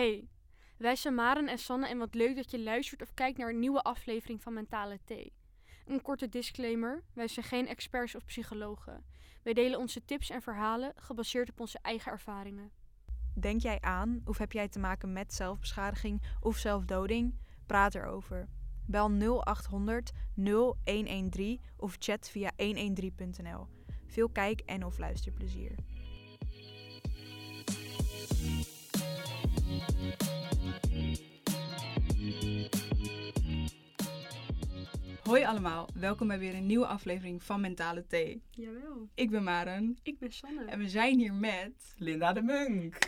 Hey, wij zijn Maren en Sanne en wat leuk dat je luistert of kijkt naar een nieuwe aflevering van Mentale Thee. Een korte disclaimer, wij zijn geen experts of psychologen. Wij delen onze tips en verhalen gebaseerd op onze eigen ervaringen. Denk jij aan of heb jij te maken met zelfbeschadiging of zelfdoding? Praat erover. Bel 0800 0113 of chat via 113.nl. Veel kijk- en of luisterplezier. Hoi allemaal, welkom bij weer een nieuwe aflevering van Mentale Thee. Jawel, Ik ben Maren ik ben Sanne. en we zijn hier met... Linda de Munk.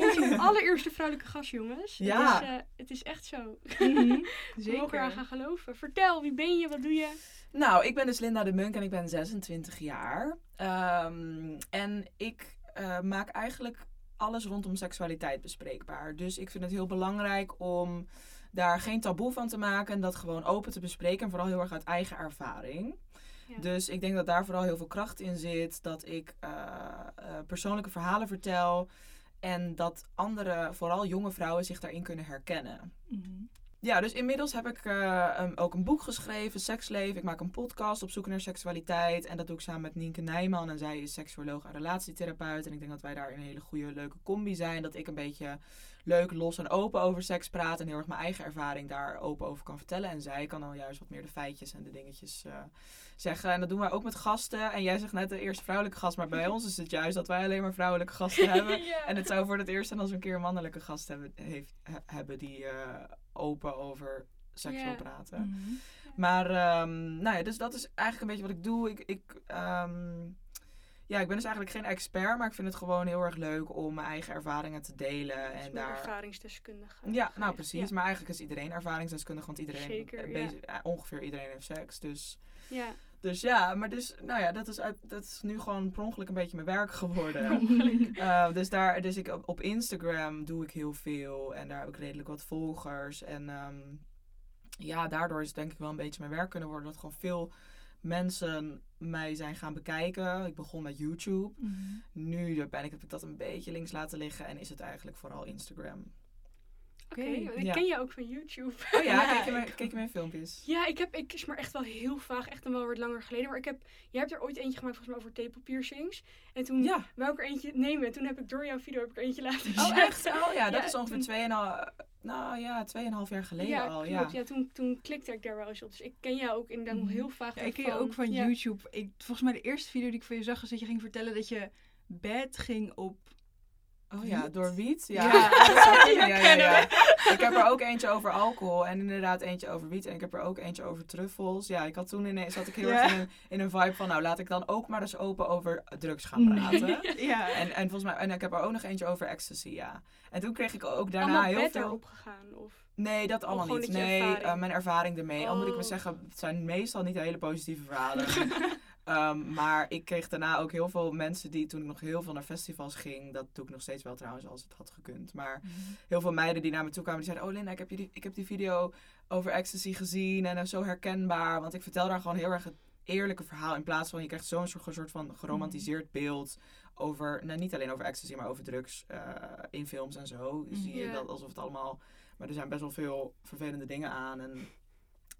Onze allereerste vrouwelijke gast, jongens. Ja. Het is, eh, het is echt zo. Mhm, We mogen eraan gaan geloven. Vertel, wie ben je, wat doe je? Nou, ik ben dus Linda de Munk en ik ben 26 jaar. Ehm, en ik eh, maak eigenlijk alles rondom seksualiteit bespreekbaar. Dus ik vind het heel belangrijk om daar geen taboe van te maken en dat gewoon open te bespreken. En vooral heel erg uit eigen ervaring. Ja. Dus ik denk dat daar vooral heel veel kracht in zit. Dat ik eh, eh, persoonlijke verhalen vertel. En dat andere, vooral jonge vrouwen, zich daarin kunnen herkennen. Mhm. Ja, dus inmiddels heb ik eh, ook een boek geschreven, Seksleven. Ik maak een podcast op zoek naar seksualiteit. En dat doe ik samen met Nienke Nijman. En zij is seksuoloog en relatietherapeut. En ik denk dat wij daar een hele goede, leuke combi zijn. Dat ik een beetje leuk, los en open over seks praat. En heel erg mijn eigen ervaring daar open over kan vertellen. En zij kan dan juist wat meer de feitjes en de dingetjes eh, zeggen. En dat doen wij ook met gasten. En jij zegt net de eerste vrouwelijke gast. Maar bij ons is het juist dat wij alleen maar vrouwelijke gasten hebben. Ja. En het zou voor het eerst zijn als we een keer een mannelijke gast hebben, heeft, he- hebben die eh, open over seks wil praten. Mhm. Maar ehm, nou ja, dus dat is eigenlijk een beetje wat ik doe. Ik, ik, ehm, ja, ik ben dus eigenlijk geen expert, maar ik vind het gewoon heel erg leuk om mijn eigen ervaringen te delen. Dus En daar... ervaringsdeskundige. Ja, nou precies. Ja. Maar eigenlijk is iedereen ervaringsdeskundig, want iedereen, Zeker, ja. eh, ongeveer iedereen heeft seks. Dus, Ja. Dus ja, maar dus, nou ja, dat is, uit, dat is nu gewoon per ongeluk een beetje mijn werk geworden. Uh, dus, daar, dus ik, op, Instagram doe ik heel veel en daar heb ik redelijk wat volgers. En ehm, ja, daardoor is het denk ik wel een beetje mijn werk kunnen worden. Dat gewoon veel mensen mij zijn gaan bekijken. Ik begon met YouTube. Mhm. Nu ben ik, heb ik dat een beetje links laten liggen en is het eigenlijk vooral Instagram. Oké, ik ken je ook van YouTube. Oh ja, kijk, je mijn, kijk je mijn filmpjes? Ja, ik heb, ik is maar echt wel heel vaag, echt dan wel wat langer geleden. Maar ik heb, jij hebt er ooit eentje gemaakt volgens mij over tepelpiercings. En toen Ja. wou ik er eentje nemen. En toen heb ik door jouw video heb ik er eentje laten Oh zien. echt? Oh ja, dat is ongeveer toen- 2,5 nou, ja, 2,5 jaar geleden ja, al. klopt. Ja. Ja, toen, toen klikte ik daar wel eens op. Dus ik ken jou ook inderdaad nog Mhm. heel vaag Ja, ik ken je ook van Ja. YouTube. Ik, volgens mij de eerste video die ik van je zag, is dat je ging vertellen dat je bed ging op... Oh ja, Wiet? door wiet? Ja, Ja. Ja, ja, ja. Ik heb er ook eentje over alcohol en inderdaad eentje over wiet. En ik heb er ook eentje over truffels. Ja, ik had toen ineens, zat ik heel erg in een, in een vibe van, nou laat ik dan ook maar eens open over drugs gaan praten. Ja. En, en volgens mij, en ik heb er ook nog eentje over ecstasy, ja. En toen kreeg ik ook daarna Allemaal heel veel... erop gegaan. Of... Nee, dat allemaal niet. Nee, ervaring. eh, mijn ervaring ermee. Al moet ik Oh. zeggen, het zijn meestal niet hele positieve verhalen. Ehm, maar ik kreeg daarna ook heel veel mensen die toen ik nog heel veel naar festivals ging. Dat doe ik nog steeds wel trouwens als het had gekund. Maar heel veel meiden die naar me toe kwamen, die zeiden: Oh Linda, ik heb, die, ik heb die video over ecstasy gezien en is zo herkenbaar. Want ik vertel daar gewoon heel erg het eerlijke verhaal. In plaats van je krijgt zo'n soort, soort van geromantiseerd beeld over, nou niet alleen over ecstasy, maar over drugs eh, in films en zo. Zie je dat alsof het allemaal. Maar er zijn best wel veel vervelende dingen aan. En,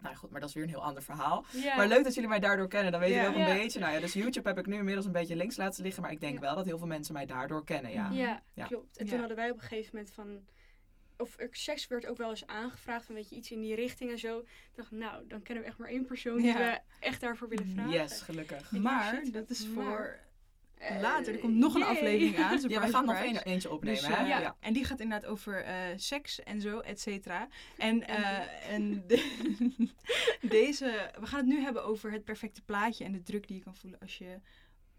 nou goed, maar dat is weer een heel ander verhaal. Maar leuk dat jullie mij daardoor kennen. Dan weet je Ja. wel een beetje. Nou ja, dus YouTube heb ik nu inmiddels een beetje links laten liggen. Maar ik denk Ja. wel dat heel veel mensen mij daardoor kennen. Ja. Ja, Ja. klopt. En Ja. toen hadden wij op een gegeven moment van... Of er, seks werd ook wel eens aangevraagd, van weet je, iets in die richting en zo. Ik dacht, nou, dan kennen we echt maar één persoon die we echt daarvoor willen vragen. Yes, gelukkig. Ik Maar dat is voor later. Er komt nog een yay. aflevering aan. Ja, we surprise, gaan nog een, eentje opnemen. Dus, hè? eh, Ja. ja. En die gaat inderdaad over eh, seks en zo, et cetera. En, eh, en de- deze, we gaan het nu hebben over het perfecte plaatje en de druk die je kan voelen als je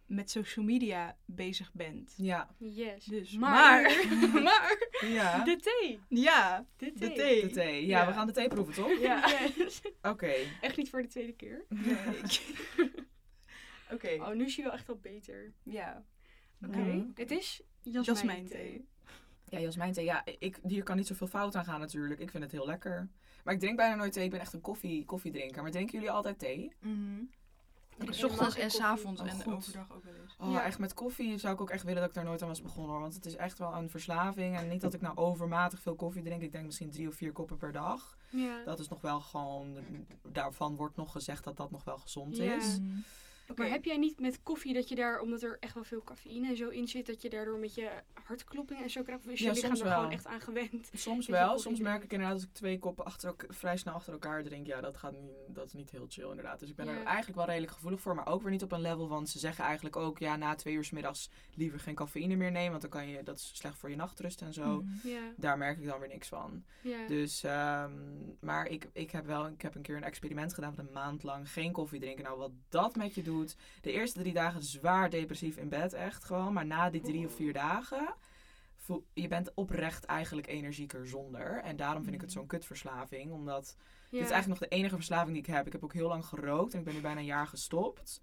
met social media bezig bent. Ja. Yes. Dus, maar, maar- maar, Ja. de thee. Ja, De de thee. De thee. Ja, Ja. we gaan de thee proeven, toch? Ja. Yes. Oké. Echt niet voor de tweede keer. Nee. Oké, Oh, nu is hij wel echt wel beter. ja. Oké. Mhm. Het is Jasmijn jasmijnthee. thee. Ja, jasmijn thee. Ja, ik, hier kan niet zoveel fout aan gaan natuurlijk. Ik vind het heel lekker. Maar ik drink bijna nooit thee. Ik ben echt een koffie, koffiedrinker. Maar drinken jullie altijd thee? Mhm. S ochtends en s'avonds Oh, en goed. overdag ook wel eens. Oh, Ja. echt met koffie zou ik ook echt willen dat ik daar nooit aan was begonnen hoor. Want het is echt wel een verslaving. En niet dat ik nou overmatig veel koffie drink. Ik denk misschien drie of vier koppen per dag. Ja. Dat is nog wel gewoon, daarvan wordt nog gezegd dat dat nog wel gezond Ja. is. Mhm. Maar heb jij niet met koffie dat je daar, omdat er echt wel veel cafeïne en zo in zit, dat je daardoor met je hartklopping en zo krijgt? Of is je Ja, lichaam soms er wel. gewoon echt aan gewend? Soms Dat je wel. Soms merk ik inderdaad als ik twee koppen achter vrij snel achter elkaar drink. Ja, dat, gaat niet, dat is niet heel chill inderdaad. Dus ik ben Ja. er eigenlijk wel redelijk gevoelig voor. Maar ook weer niet op een level. Want ze zeggen eigenlijk ook, ja, na twee uur 's middags liever geen cafeïne meer nemen. Want dan kan je, dat is slecht voor je nachtrust en zo. Ja, Daar merk ik dan weer niks van. ja. Dus, ehm, maar ik, ik heb wel, ik heb een keer een experiment gedaan van een maand lang geen koffie drinken. Nou, wat dat met je doet. De eerste drie dagen zwaar depressief in bed, echt gewoon. Maar na die drie of vier dagen, voel, je bent oprecht eigenlijk energieker zonder. En daarom vind ik het zo'n kutverslaving, omdat ja. dit is eigenlijk nog de enige verslaving die ik heb. Ik heb ook heel lang gerookt en ik ben nu bijna een jaar gestopt.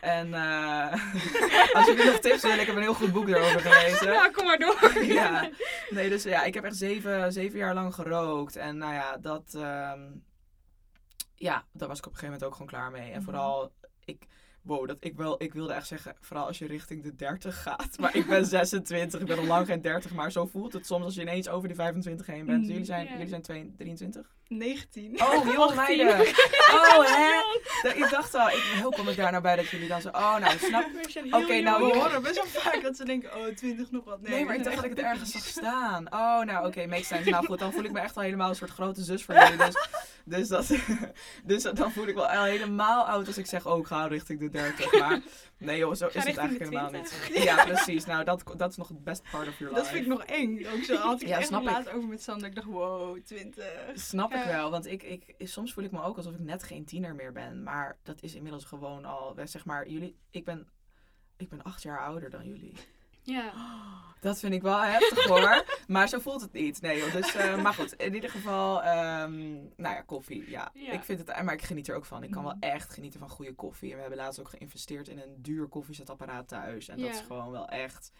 En eh, als jullie nog tips willen, ik heb een heel goed boek erover gelezen. Ja, kom maar door. Ja, nee, dus ja, ik heb echt zeven, zeven jaar lang gerookt. En nou ja, dat, ehm, ja, daar was ik op een gegeven moment ook gewoon klaar mee. En Mhm. vooral, ik, wow, dat, ik, wel, ik wilde echt zeggen, vooral als je richting de 30 gaat. Maar ik ben 26, ik ben al lang geen 30, maar zo voelt het soms als je ineens over die 25 heen bent. Mhm. Jullie zijn, Ja. jullie zijn twee- 23? 19. Oh, 18. meiden. Oh, hè? Ik dacht al, ik, hoe kom ik daar nou bij dat jullie dan zo, oh, nou, snap. Oké, heel nou, we horen best wel vaak dat ze denken, oh, 20 nog wat. Nee, Nee, maar ik dacht dat ik het ergens zag staan. Oh, nou oké, makes sense. Nou goed, dan voel ik me echt al helemaal een soort grote zus voor jullie. Dus, dus, dat, dus dan voel ik wel al helemaal oud als ik zeg, oh, ik ga richting de 30. Maar nee joh, zo is het eigenlijk helemaal 20. niet. Ja, precies. Nou, dat, dat is nog het best part of your Dat life. vind ik nog eng. Ook zo had ik Ja, echt laatst over met Sander. Ik dacht, wow, 20. Snap ik wel, want ik, ik, soms voel ik me ook alsof ik net geen tiener meer ben. Maar dat is inmiddels gewoon al, zeg maar, jullie, ik ben, ik ben acht jaar ouder dan jullie. Ja. Dat vind ik wel heftig hoor. maar zo voelt het niet. Nee joh. Dus, eh, maar goed, in ieder geval, ehm, nou ja, koffie. Ja. Ja. ik vind het, maar ik geniet er ook van. Ik kan wel Mhm. echt genieten van goede koffie. En we hebben laatst ook geïnvesteerd in een duur koffiezetapparaat thuis. En dat is gewoon wel echt,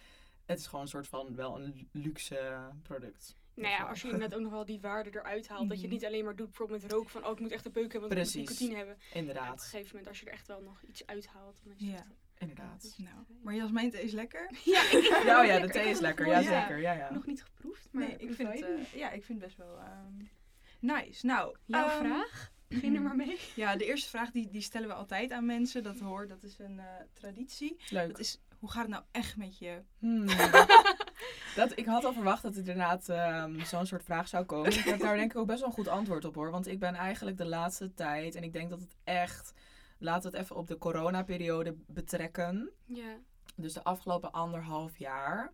het is gewoon een soort van wel een luxe product. Nou ja, als je inderdaad ook nog wel die waarde eruit haalt. Dat je het Mhm. niet alleen maar doet bijvoorbeeld met roken van oh ik moet echt een peuk hebben want ik moet Precies. nicotine hebben. Ja, op een Inderdaad, gegeven moment als je er echt wel nog iets uithaalt. Dan is Ja. het, inderdaad. Nou, maar Jasmijn thee is lekker. ja, ik- Ja, oh ja, de thee is lekker. nog Ja, Ja. zeker. Ja, ja. Nog niet geproefd, maar Nee, ik vind, het, eh, ja, ik vind het best wel ehm, nice. Nou, Jouw ehm, vraag? Begin er maar mee. Ja, de eerste vraag die, die stellen we altijd aan mensen. Dat hoort, dat is een eh, traditie. Leuk. Dat is, hoe gaat het nou echt met je? Hmm. dat, ik had al verwacht dat er inderdaad ehm, zo'n soort vraag zou komen. Ik heb daar denk ik ook best wel een goed antwoord op hoor. Want ik ben eigenlijk de laatste tijd, en ik denk dat het echt, laten we het even op de coronaperiode betrekken. Ja. Dus de afgelopen anderhalf jaar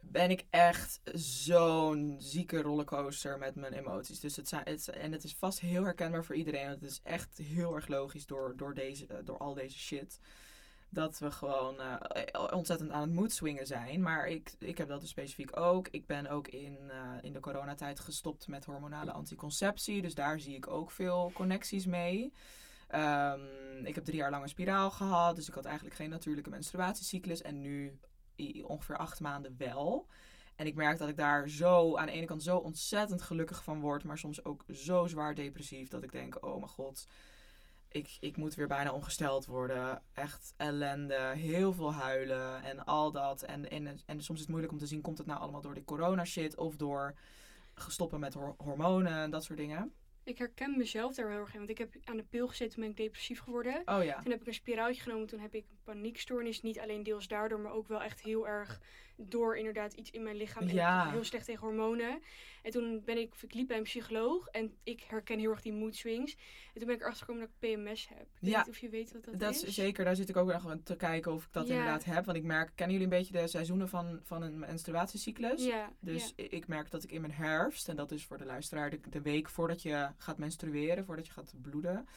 ben ik echt zo'n zieke rollercoaster met mijn emoties. Dus het zijn, het, en het is vast heel herkenbaar voor iedereen. Want het is echt heel erg logisch door, door, deze, eh, door al deze shit. Dat we gewoon eh, ontzettend aan het mood swingen zijn. Maar ik, ik heb dat dus specifiek ook. Ik ben ook in, eh, in de coronatijd gestopt met hormonale anticonceptie. Dus daar zie ik ook veel connecties mee. Ehm, ik heb drie jaar lang een spiraal gehad. Dus ik had eigenlijk geen natuurlijke menstruatiecyclus. En nu ongeveer acht maanden wel. En ik merk dat ik daar zo aan de ene kant zo ontzettend gelukkig van word. Maar soms ook zo zwaar depressief. Dat ik denk, oh mijn god. Ik, ik moet weer bijna ongesteld worden. Echt ellende. Heel veel huilen en al dat. En, en, en soms is het moeilijk om te zien, komt het nou allemaal door de corona shit of door gestoppen met hor- hormonen en dat soort dingen. Ik herken mezelf daar heel erg in. Want ik heb aan de pil gezeten toen ben ik depressief geworden. Oh ja. Toen heb ik een spiraaltje genomen. Toen heb ik een paniekstoornis. Niet alleen deels daardoor, maar ook wel echt heel erg door inderdaad iets in mijn lichaam. Ja. heel slecht tegen hormonen. En toen ben ik, ik liep bij een psycholoog. En ik herken heel erg die mood swings. En toen ben ik erachter gekomen dat ik PMS heb. Ik weet Ja. niet of je weet wat dat, Dat is. is zeker, daar zit ik ook nog aan te kijken of ik dat Ja. inderdaad heb. Want ik merk, kennen jullie een beetje de seizoenen van, van een menstruatiecyclus? Ja, Dus ik merk dat ik in mijn herfst, en dat is voor de luisteraar de, de week voordat je gaat menstrueren, voordat je gaat bloeden,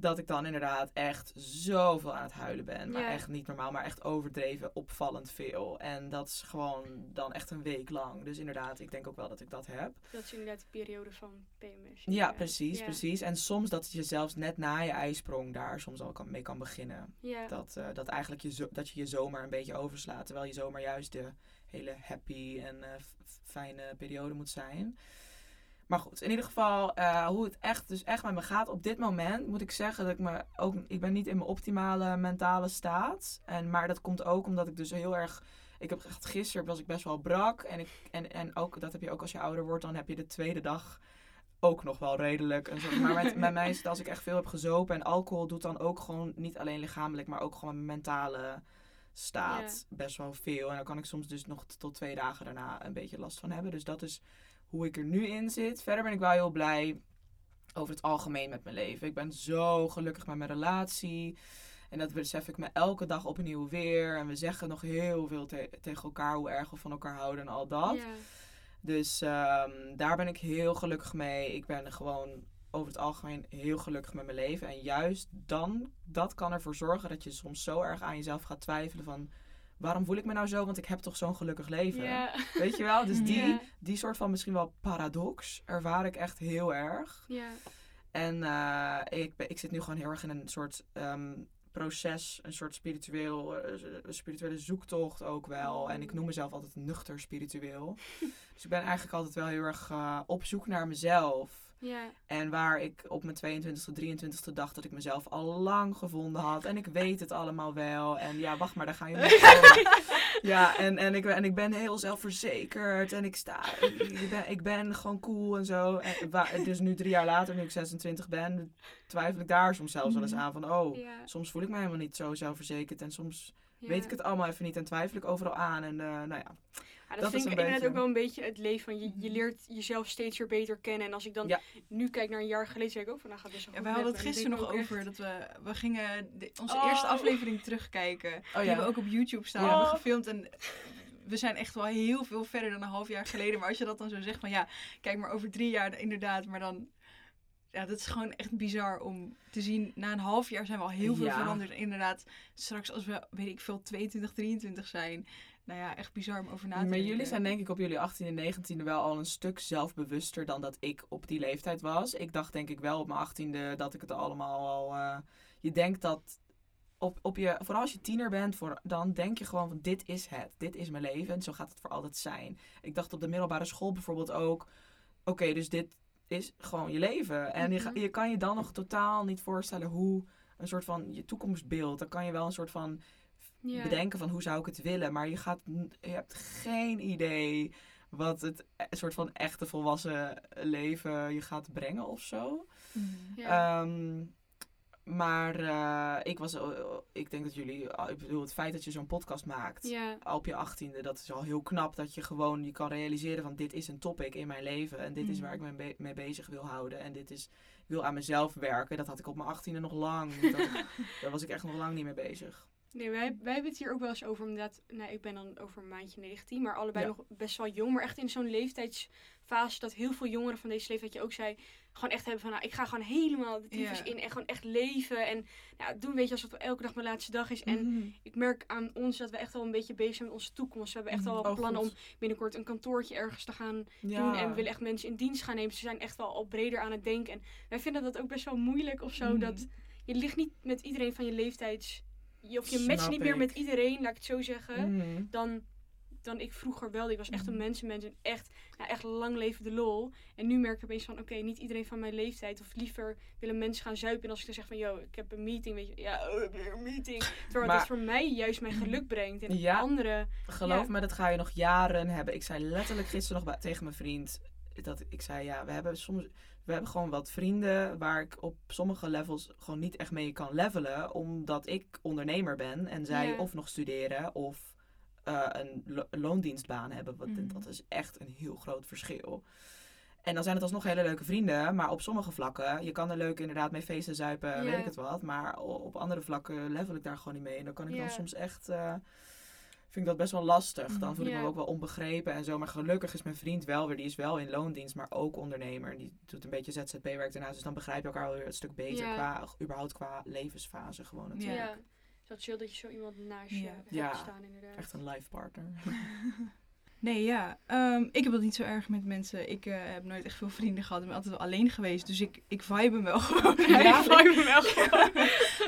dat ik dan inderdaad echt zoveel aan het huilen ben. Maar Ja. echt niet normaal, maar echt overdreven, opvallend veel. En dat is gewoon dan echt een week lang. Dus inderdaad, ik denk ook wel dat ik dat heb. Dat is inderdaad de periode van PMS. Ja, precies, Ja. precies. En soms dat je zelfs net na je ijsprong daar soms al kan, mee kan beginnen. Ja. Dat, eh, dat eigenlijk je, zo, dat je je zomer een beetje overslaat. Terwijl je zomer juist de hele happy en eh, fijne periode moet zijn. Maar goed, in ieder geval, eh, hoe het echt, dus echt met me gaat. Op dit moment moet ik zeggen dat ik me ook. Ik ben niet in mijn optimale mentale staat. En, maar dat komt ook omdat ik dus heel erg. Ik heb echt gisteren was ik best wel brak. En, ik, en, en ook, dat heb je ook als je ouder wordt, dan heb je de tweede dag ook nog wel redelijk. En zo. Maar met, met mij is het als ik echt veel heb gezopen. En alcohol doet dan ook gewoon niet alleen lichamelijk, maar ook gewoon mijn mentale staat best wel veel. En dan kan ik soms dus nog tot twee dagen daarna een beetje last van hebben. Dus dat is hoe ik er nu in zit. Verder ben ik wel heel blij over het algemeen met mijn leven. Ik ben zo gelukkig met mijn relatie. En dat besef ik me elke dag opnieuw weer. En we zeggen nog heel veel te- tegen elkaar hoe erg we van elkaar houden en al dat. Dus ehm, daar ben ik heel gelukkig mee. Ik ben gewoon over het algemeen heel gelukkig met mijn leven. En juist dan, dat kan ervoor zorgen dat je soms zo erg aan jezelf gaat twijfelen van... Waarom voel ik me nou zo? Want ik heb toch zo'n gelukkig leven. Weet je wel? Dus die, die soort van misschien wel paradox ervaar ik echt heel erg. Ja. En eh, ik, ben- ik zit nu gewoon heel erg in een soort ehm, proces, een soort spiritueel, eh, spirituele zoektocht ook wel. En ik noem mezelf altijd nuchter spiritueel. dus ik ben eigenlijk altijd wel heel erg eh, op zoek naar mezelf. Ja. En waar ik op mijn 22e, 23e dacht dat ik mezelf al lang gevonden had. En ik weet het allemaal wel. En ja, wacht maar, daar ga je komen. Ja, en, en, ik, en ik ben heel zelfverzekerd. En ik sta, ik ben, ik ben gewoon cool en zo. En, dus nu drie jaar later, nu ik 26 ben, twijfel ik daar soms zelfs wel eens aan van... Oh, Ja. soms voel ik me helemaal niet zo zelfverzekerd. En soms Ja. weet ik het allemaal even niet en twijfel ik overal aan. En eh, nou ja, Ja, dat, Dat vind ik inderdaad beetje- ook wel een beetje het leven van je, je leert jezelf steeds weer beter kennen. En als ik dan Ja. nu kijk naar een jaar geleden, zeg ik ook van nou gaat best wel Ja, goed we hadden het gisteren nog over dat we, we gingen de- onze Oh. eerste aflevering terugkijken. oh Die ja. hebben we ook op YouTube staan, Ja. hebben gefilmd. En we zijn echt wel heel veel verder dan een half jaar geleden. Maar als je dat dan zo zegt van ja, kijk maar over drie jaar inderdaad. Maar dan, ja, dat is gewoon echt bizar om te zien. Na een half jaar zijn we al heel veel Ja. veranderd. Inderdaad, straks als we, weet ik veel, 22, 23 zijn. Nou ja, echt bizar om over na te Maar denken. jullie zijn denk ik op jullie 18e en 19e wel al een stuk zelfbewuster dan dat ik op die leeftijd was. Ik dacht denk ik wel op mijn 18e dat ik het allemaal al... eh, je denkt dat... Op, op je, vooral als je tiener bent, voor, dan denk je gewoon van dit is het. Dit is mijn leven en zo gaat het voor altijd zijn. Ik dacht op de middelbare school bijvoorbeeld ook... Oké, dus dit is gewoon je leven. En je, Mhm. je kan je dan nog totaal niet voorstellen hoe een soort van je toekomstbeeld... Dan kan je wel een soort van Ja. bedenken van hoe zou ik het willen. Maar je, gaat, je hebt geen idee wat het e- soort van echte volwassen leven je gaat brengen of zo. Mhm. Ja. Ehm, maar eh, ik was, eh, ik denk dat jullie, ik bedoel, het feit dat je zo'n podcast maakt ja. op je achttiende, dat is al heel knap dat je gewoon je kan realiseren van dit is een topic in mijn leven en dit is Mhm. waar ik me be- mee bezig wil houden en dit is, ik wil aan mezelf werken. Dat had ik op mijn achttiende nog lang. Dat, daar was ik echt nog lang niet mee bezig. Nee, wij, wij hebben het hier ook wel eens over, omdat, nou, ik ben dan over een maandje 19, maar allebei Ja. nog best wel jong, maar echt in zo'n leeftijdsfase dat heel veel jongeren van deze leeftijd, je ook zei, gewoon echt hebben van, nou, ik ga gewoon helemaal de tyfus in en gewoon echt leven en nou, doen, weet je, alsof het elke dag mijn laatste dag is. En Mhm. ik merk aan ons dat we echt wel een beetje bezig zijn met onze toekomst. We hebben echt wel Oh, plannen goed. om binnenkort een kantoortje ergens te gaan Ja. doen. En we willen echt mensen in dienst gaan nemen. Ze zijn echt wel al breder aan het denken. En wij vinden dat ook best wel moeilijk of zo. Mhm. Dat je ligt niet met iedereen van je leeftijds. Je, of je matcht niet meer met iedereen, laat ik het zo zeggen. Mhm. Dan, dan ik vroeger wel. Ik was echt een Mhm. mensenmens. En echt, nou, echt lang leven de lol. En nu merk ik opeens van, oké, niet iedereen van mijn leeftijd. Of liever willen mensen gaan zuipen. En als ik dan zeg van, yo, ik heb een meeting. Weet je, ja, oh, heb een meeting. Terwijl Maar- dat voor mij juist mijn geluk brengt. En Ja. anderen. Geloof Ja. me, dat ga je nog jaren hebben. Ik zei letterlijk gisteren nog tegen mijn vriend. Dat ik zei, ja, we hebben soms. We hebben gewoon wat vrienden waar ik op sommige levels gewoon niet echt mee kan levelen. Omdat ik ondernemer ben en zij Ja. of nog studeren of eh, een lo- loondienstbaan hebben. Want Mhm. dat is echt een heel groot verschil. En dan zijn het alsnog hele leuke vrienden. Maar op sommige vlakken, je kan er leuk inderdaad mee feesten, zuipen, weet ik het wat. Maar op andere vlakken level ik daar gewoon niet mee. En dan kan ik dan soms echt... eh, vind ik dat best wel lastig. Dan voel ik me ook wel onbegrepen en zo. Maar gelukkig is mijn vriend wel weer, die is wel in loondienst, maar ook ondernemer. En die doet een beetje ZZP-werk daarnaast. Dus dan begrijp je elkaar wel weer een stuk beter qua, überhaupt qua levensfase gewoon natuurlijk. Is dat chill dat je zo iemand naast je Ja. hebt Ja. staan inderdaad. Echt een life partner. Nee, ja. Ehm, ik heb dat niet zo erg met mensen. Ik eh, heb nooit echt veel vrienden gehad. Ik ben altijd wel alleen geweest. Dus ik, ik vibe hem wel gewoon. Ja, ik vibe hem wel gewoon.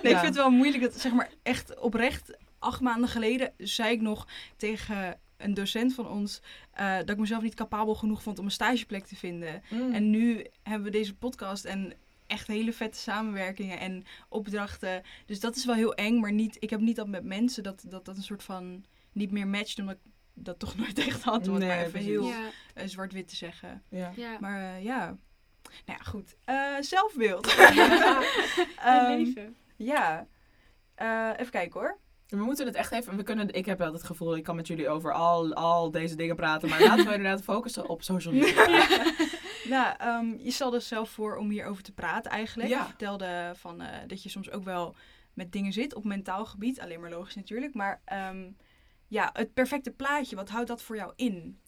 Nee, ik vind het wel moeilijk dat, zeg maar, echt oprecht, acht maanden geleden zei ik nog tegen een docent van ons eh, dat ik mezelf niet capabel genoeg vond om een stageplek te vinden. Mm. En nu hebben we deze podcast en echt hele vette samenwerkingen en opdrachten. Dus dat is wel heel eng, maar niet, ik heb niet dat met mensen dat dat, dat een soort van niet meer matcht, omdat ik dat toch nooit echt had. Om het Nee, maar even precies. heel Ja, eh, zwart-wit te zeggen. ja. ja. Maar eh, ja, nou ja, goed. Eh, zelfbeeld. Het Ehm, leven. ja, Eh, even kijken hoor. We moeten het echt even. We kunnen, ik heb wel het gevoel, ik kan met jullie over al, al deze dingen praten. Maar laten we inderdaad focussen op social media. Nou, ehm, je stelde dus zelf voor om hierover te praten eigenlijk. Ja. Je vertelde van, eh, dat je soms ook wel met dingen zit op mentaal gebied. Alleen maar logisch natuurlijk. Maar ehm, ja, het perfecte plaatje, wat houdt dat voor jou in?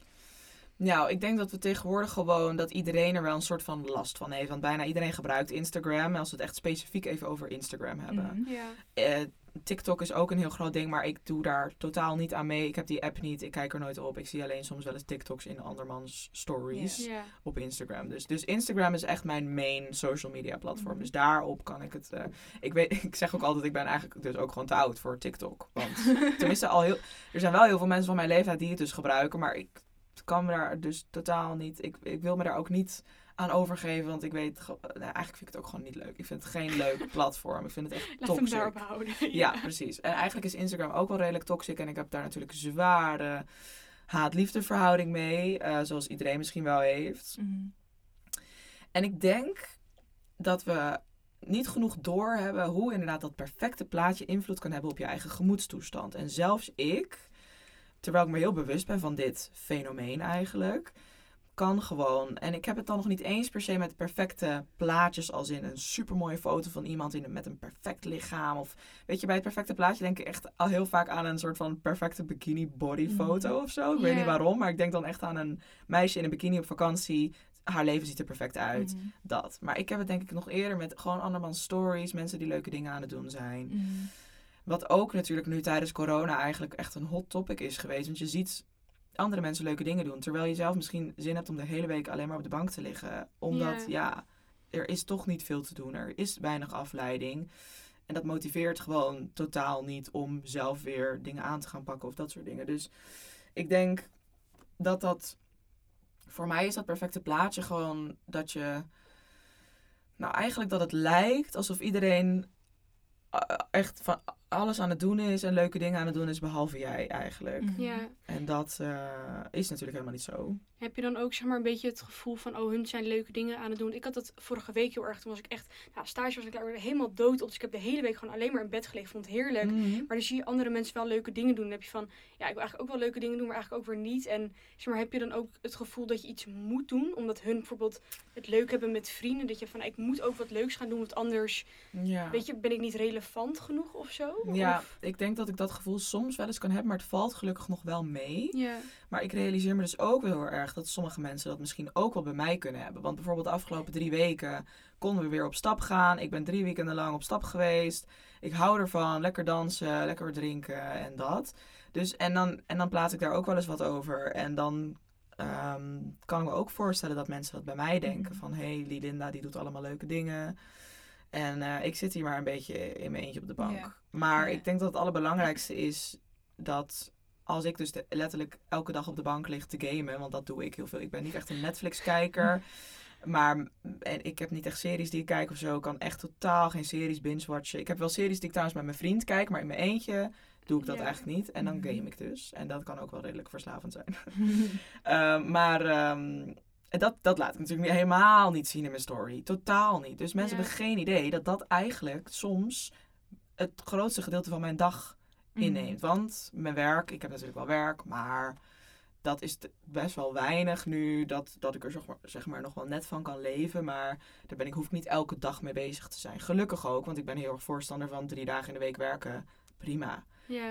Nou, ik denk dat we tegenwoordig gewoon dat iedereen er wel een soort van last van heeft. Want bijna iedereen gebruikt Instagram. En als we het echt specifiek even over Instagram hebben. Ja. Eh, TikTok is ook een heel groot ding, maar ik doe daar totaal niet aan mee. Ik heb die app niet, ik kijk er nooit op. Ik zie alleen soms wel eens TikToks in andermans stories op Instagram. Dus, dus Instagram is echt mijn main social media platform. Mhm. Dus daarop kan ik het... eh, ik, weet, ik zeg ook altijd, ik ben eigenlijk dus ook gewoon te oud voor TikTok. Want tenminste al heel... Er zijn wel heel veel mensen van mijn leeftijd die het dus gebruiken, maar ik kan me daar dus totaal niet... Ik, ik wil me daar ook niet aan overgeven, want ik weet... Nou, eigenlijk vind ik het ook gewoon niet leuk. Ik vind het geen leuk platform. Ik vind het echt hem daarop houden. Ja, precies. En eigenlijk is Instagram ook wel redelijk toxic. En ik heb daar natuurlijk zware haat-liefde verhouding mee. eh, zoals iedereen misschien wel heeft. Mhm. En ik denk dat we niet genoeg doorhebben hoe inderdaad dat perfecte plaatje invloed kan hebben op je eigen gemoedstoestand. En zelfs ik, terwijl ik me heel bewust ben van dit fenomeen eigenlijk, kan gewoon, en ik heb het dan nog niet eens per se met perfecte plaatjes als in een supermooie foto van iemand in, met een perfect lichaam. Of weet je, bij het perfecte plaatje denk ik echt al heel vaak aan een soort van perfecte bikini body foto Mhm. of zo. Ik weet niet waarom, maar ik denk dan echt aan een meisje in een bikini op vakantie. Haar leven ziet er perfect uit Mhm. dat. Maar ik heb het denk ik nog eerder met gewoon andermans stories, mensen die leuke dingen aan het doen zijn. Mhm. Wat ook natuurlijk nu tijdens corona eigenlijk echt een hot topic is geweest. Want je ziet andere mensen leuke dingen doen. Terwijl je zelf misschien zin hebt om de hele week alleen maar op de bank te liggen. Omdat, Ja. ja, er is toch niet veel te doen. Er is weinig afleiding. En dat motiveert gewoon totaal niet om zelf weer dingen aan te gaan pakken of dat soort dingen. Dus ik denk dat dat... Voor mij is dat perfecte plaatje gewoon dat je... Nou, eigenlijk dat het lijkt alsof iedereen eh, echt van alles aan het doen is en leuke dingen aan het doen is, behalve jij eigenlijk. Mhm. Ja. En dat eh, is natuurlijk helemaal niet zo. Heb je dan ook zeg maar een beetje het gevoel van, oh, hun zijn leuke dingen aan het doen. Ik had dat vorige week heel erg. Toen was ik echt, nou, stage was ik daar helemaal dood op. Dus ik heb de hele week gewoon alleen maar in bed gelegen. Vond het heerlijk. Mhm. Maar dan zie je andere mensen wel leuke dingen doen. Dan heb je van, ja, ik wil eigenlijk ook wel leuke dingen doen, maar eigenlijk ook weer niet. En zeg maar, heb je dan ook het gevoel dat je iets moet doen, omdat hun bijvoorbeeld het leuk hebben met vrienden. Dat je van, ik moet ook wat leuks gaan doen, want anders, Ja. weet je, ben ik niet relevant genoeg of zo? Ja, Of- ik denk dat ik dat gevoel soms wel eens kan hebben, maar het valt gelukkig nog wel mee. Maar ik realiseer me dus ook wel heel erg dat sommige mensen dat misschien ook wel bij mij kunnen hebben. Want bijvoorbeeld de afgelopen drie weken konden we weer op stap gaan. Ik ben drie weekenden lang op stap geweest. Ik hou ervan, lekker dansen, lekker drinken en dat. Dus, en, dan, en dan plaats ik daar ook wel eens wat over. En dan ehm, kan ik me ook voorstellen dat mensen dat bij mij denken. Mhm. Van, hé, hey, Linda die doet allemaal leuke dingen. En eh, ik zit hier maar een beetje in mijn eentje op de bank. Ja. Maar Ja. ik denk dat het allerbelangrijkste is dat als ik dus de- letterlijk elke dag op de bank lig te gamen, want dat doe ik heel veel. Ik ben niet echt een Netflix-kijker. Maar en ik heb niet echt series die ik kijk of zo. Ik kan echt totaal geen series binge-watchen. Ik heb wel series die ik trouwens met mijn vriend kijk, maar in mijn eentje doe ik dat Ja. eigenlijk niet. En dan Mhm. game ik dus. En dat kan ook wel redelijk verslavend zijn. Ehm, maar ehm, dat, dat laat ik natuurlijk niet- helemaal niet zien in mijn story. Totaal niet. Dus mensen Ja. hebben geen idee dat dat eigenlijk soms het grootste gedeelte van mijn dag inneemt. Want mijn werk, ik heb natuurlijk wel werk, maar dat is best wel weinig nu dat, dat ik er zeg maar, zeg maar nog wel net van kan leven. Maar daar ben ik, hoef ik niet elke dag mee bezig te zijn. Gelukkig ook, want ik ben heel erg voorstander van drie dagen in de week werken. Prima.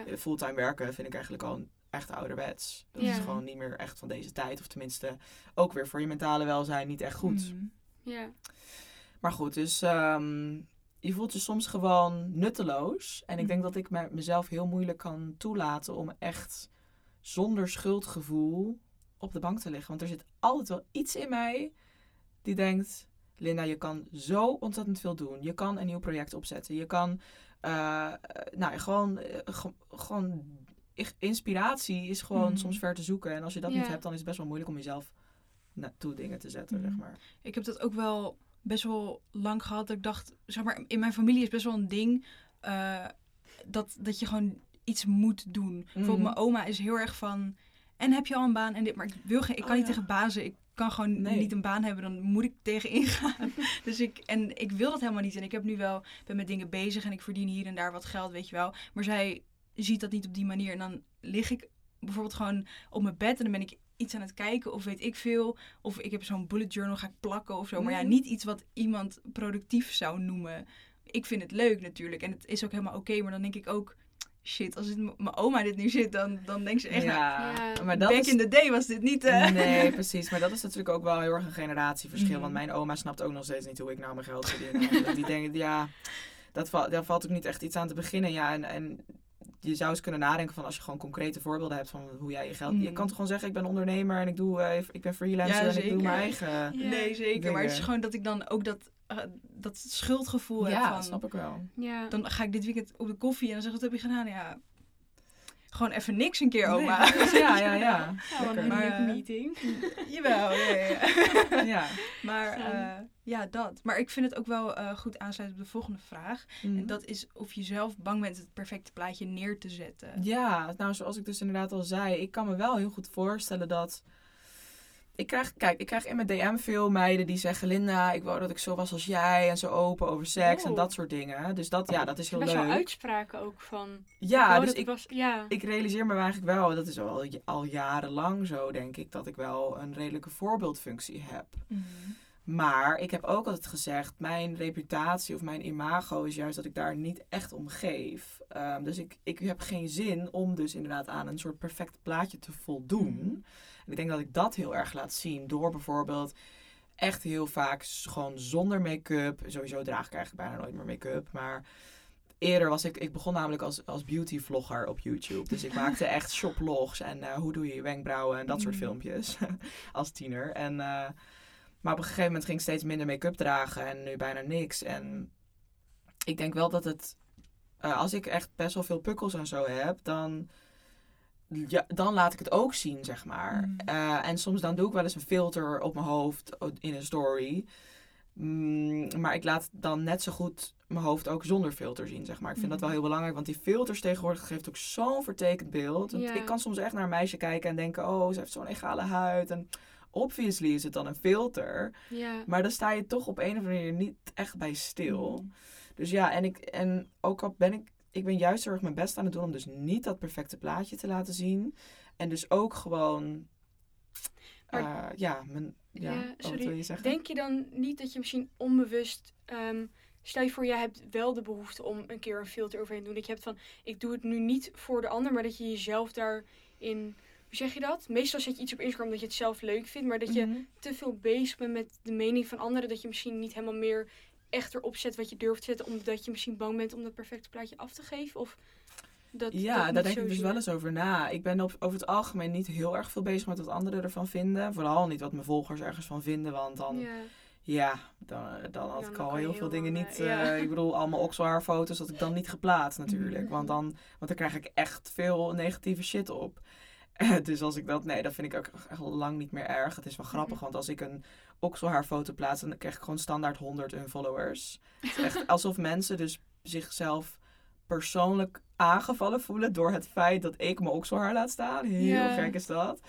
Eh, Fulltime werken vind ik eigenlijk al echt ouderwets. Dat is gewoon niet meer echt van deze tijd. Of tenminste ook weer voor je mentale welzijn niet echt goed. Mhm. Ja. Maar goed, dus ehm, je voelt je soms gewoon nutteloos. En ik denk Mhm. dat ik me- mezelf heel moeilijk kan toelaten om echt zonder schuldgevoel op de bank te liggen. Want er zit altijd wel iets in mij die denkt... Linda, je kan zo ontzettend veel doen. Je kan een nieuw project opzetten. Je kan eh, eh, nou, gewoon, eh, ge- gewoon inspiratie is gewoon Mhm. soms ver te zoeken. En als je dat Ja. niet hebt, dan is het best wel moeilijk om jezelf naartoe dingen te zetten, Mhm. zeg maar. Ik heb dat ook wel best wel lang gehad. Dat ik dacht, zeg maar, in mijn familie is best wel een ding eh, dat, dat je gewoon iets moet doen. Bijvoorbeeld Mhm. mijn oma is heel erg van, en heb je al een baan en dit, maar ik wil geen, ik kan Oh, niet ja. tegen bazen. Ik kan gewoon Nee. niet een baan hebben, dan moet ik tegen ingaan. dus ik, en ik wil dat helemaal niet. En ik heb nu wel, ben met dingen bezig en ik verdien hier en daar wat geld, weet je wel. Maar zij ziet dat niet op die manier. En dan lig ik bijvoorbeeld gewoon op mijn bed en dan ben ik iets aan het kijken of weet ik veel. Of ik heb zo'n bullet journal, ga ik plakken of zo. Maar ja, Mhm. niet iets wat iemand productief zou noemen. Ik vind het leuk natuurlijk en het is ook helemaal oké. maar dan denk ik ook, shit, als mijn oma dit nu zit, dan, dan denkt ze echt, nou, Ja. maar dat back is... in the day was dit niet... eh, Nee, precies. Maar dat is natuurlijk ook wel heel erg een generatieverschil. Mhm. Want mijn oma snapt ook nog steeds niet hoe ik nou mijn geld verdien. Die denkt, ja, dat val, daar valt ook niet echt iets aan te beginnen. Ja, en, en je zou eens kunnen nadenken van als je gewoon concrete voorbeelden hebt van hoe jij je geld... Je kan toch gewoon zeggen, ik ben ondernemer en ik, doe, eh, ik ben freelancer Ja, en ik doe mijn eigen... Ja. Nee, zeker. Maar het is gewoon dat ik dan ook dat, eh, dat schuldgevoel heb Ja, snap ik wel. Ja. Dan ga ik dit weekend op de koffie en dan zeg ik, wat heb je gedaan? Ja, gewoon even niks een keer, oma. Nee, ja, ja, ja. Ja, een eh, meeting. Jawel, ja, ja, ja. ja. Maar Ja. Ja, dat. Maar ik vind het ook wel eh, goed aansluiten op de volgende vraag. Mhm. En dat is of je zelf bang bent het perfecte plaatje neer te zetten. Ja, nou zoals ik dus inderdaad al zei, ik kan me wel heel goed voorstellen dat. Ik krijg, kijk, ik krijg in mijn DM veel meiden die zeggen: Linda, ik wou dat ik zo was als jij en zo open over seks en Oh. dat soort dingen. Dus dat, ja, dat is heel Best leuk. wel uitspraken ook van. Ja, oh, dus ik, was, ja. ik realiseer me eigenlijk wel, dat is al, al jarenlang zo, denk ik, dat ik wel een redelijke voorbeeldfunctie heb. Maar ik heb ook altijd gezegd, mijn reputatie of mijn imago is juist dat ik daar niet echt om geef. Ehm, dus ik, ik heb geen zin om dus inderdaad aan een soort perfect plaatje te voldoen. Mhm. En ik denk dat ik dat heel erg laat zien door bijvoorbeeld echt heel vaak gewoon zonder make-up. Sowieso draag ik eigenlijk bijna nooit meer make-up, maar... Eerder was ik, ik begon namelijk als, als beauty vlogger op YouTube. Dus ik maakte echt shoplogs en hoe doe je je wenkbrauwen en dat soort Mhm. filmpjes als tiener. En, eh, maar op een gegeven moment ging ik steeds minder make-up dragen en nu bijna niks. En ik denk wel dat het, eh, als ik echt best wel veel pukkels en zo heb, dan, ja, dan laat ik het ook zien, zeg maar. Mhm. Eh, en soms dan doe ik wel eens een filter op mijn hoofd in een story. Mm, maar ik laat dan net zo goed mijn hoofd ook zonder filter zien, zeg maar. Ik vind dat wel Mhm. heel belangrijk, want die filters tegenwoordig geeft ook zo'n vertekend beeld. Ik kan soms echt naar een meisje kijken en denken, oh, ze heeft zo'n egale huid. En obviously is het dan een filter. ja. Maar dan sta je toch op een of andere manier niet echt bij stil. Mm. Dus ja, en, ik, en ook al ben ik, ik ben juist heel erg mijn best aan het doen om dus niet dat perfecte plaatje te laten zien. En dus ook gewoon, Maar- eh, ja, mijn, ja, Ja, oh, wat sorry. wil je zeggen? Denk je dan niet dat je misschien onbewust. ehm, stel je voor, jij hebt wel de behoefte om een keer een filter overheen te doen. Dat je hebt van, ik doe het nu niet voor de ander, maar dat je jezelf daarin. Hoe zeg je dat? Meestal zet je iets op Instagram dat je het zelf leuk vindt, maar dat je Mhm. te veel bezig bent met de mening van anderen. Dat je misschien niet helemaal meer echt erop zet wat je durft te zetten, omdat je misschien bang bent om dat perfecte plaatje af te geven? Of dat, Ja, dat daar denk ik dus wel eens over na. Ik ben op, over het algemeen niet heel erg veel bezig met wat anderen ervan vinden. Vooral niet wat mijn volgers ergens van vinden, want dan, ja, Ja, dan, dan had Ja, ik al heel veel dingen niet... eh, ja. eh, ik bedoel, allemaal okselhaarfoto's had ik dan niet geplaatst natuurlijk. Want, dan, want dan krijg ik echt veel negatieve shit op. dus als ik dat... Nee, dat vind ik ook echt al lang niet meer erg. Het is wel grappig, Mhm. want als ik een okselhaarfoto plaats... dan krijg ik gewoon standaard 100 unfollowers. Het is echt alsof mensen dus zichzelf persoonlijk aangevallen voelen door het feit dat ik mijn okselhaar laat staan. Heel gek is dat.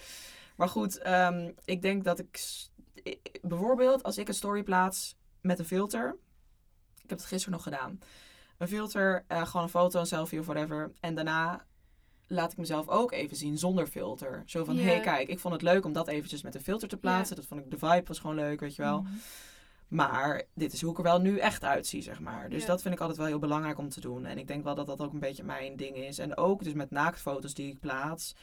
Maar goed, ehm, ik denk dat ik... Bijvoorbeeld als ik een story plaats met een filter. Ik heb het gisteren nog gedaan. Een filter, eh, gewoon een foto, een selfie of whatever. En daarna laat ik mezelf ook even zien zonder filter. Zo van, hé hey, kijk, ik vond het leuk om dat eventjes met een filter te plaatsen. Dat vond ik, de vibe was gewoon leuk, weet je wel. Mhm. Maar dit is hoe ik er wel nu echt uitzie, zeg maar. Dus dat vind ik altijd wel heel belangrijk om te doen. En ik denk wel dat dat ook een beetje mijn ding is. En ook dus met naaktfoto's die ik plaats.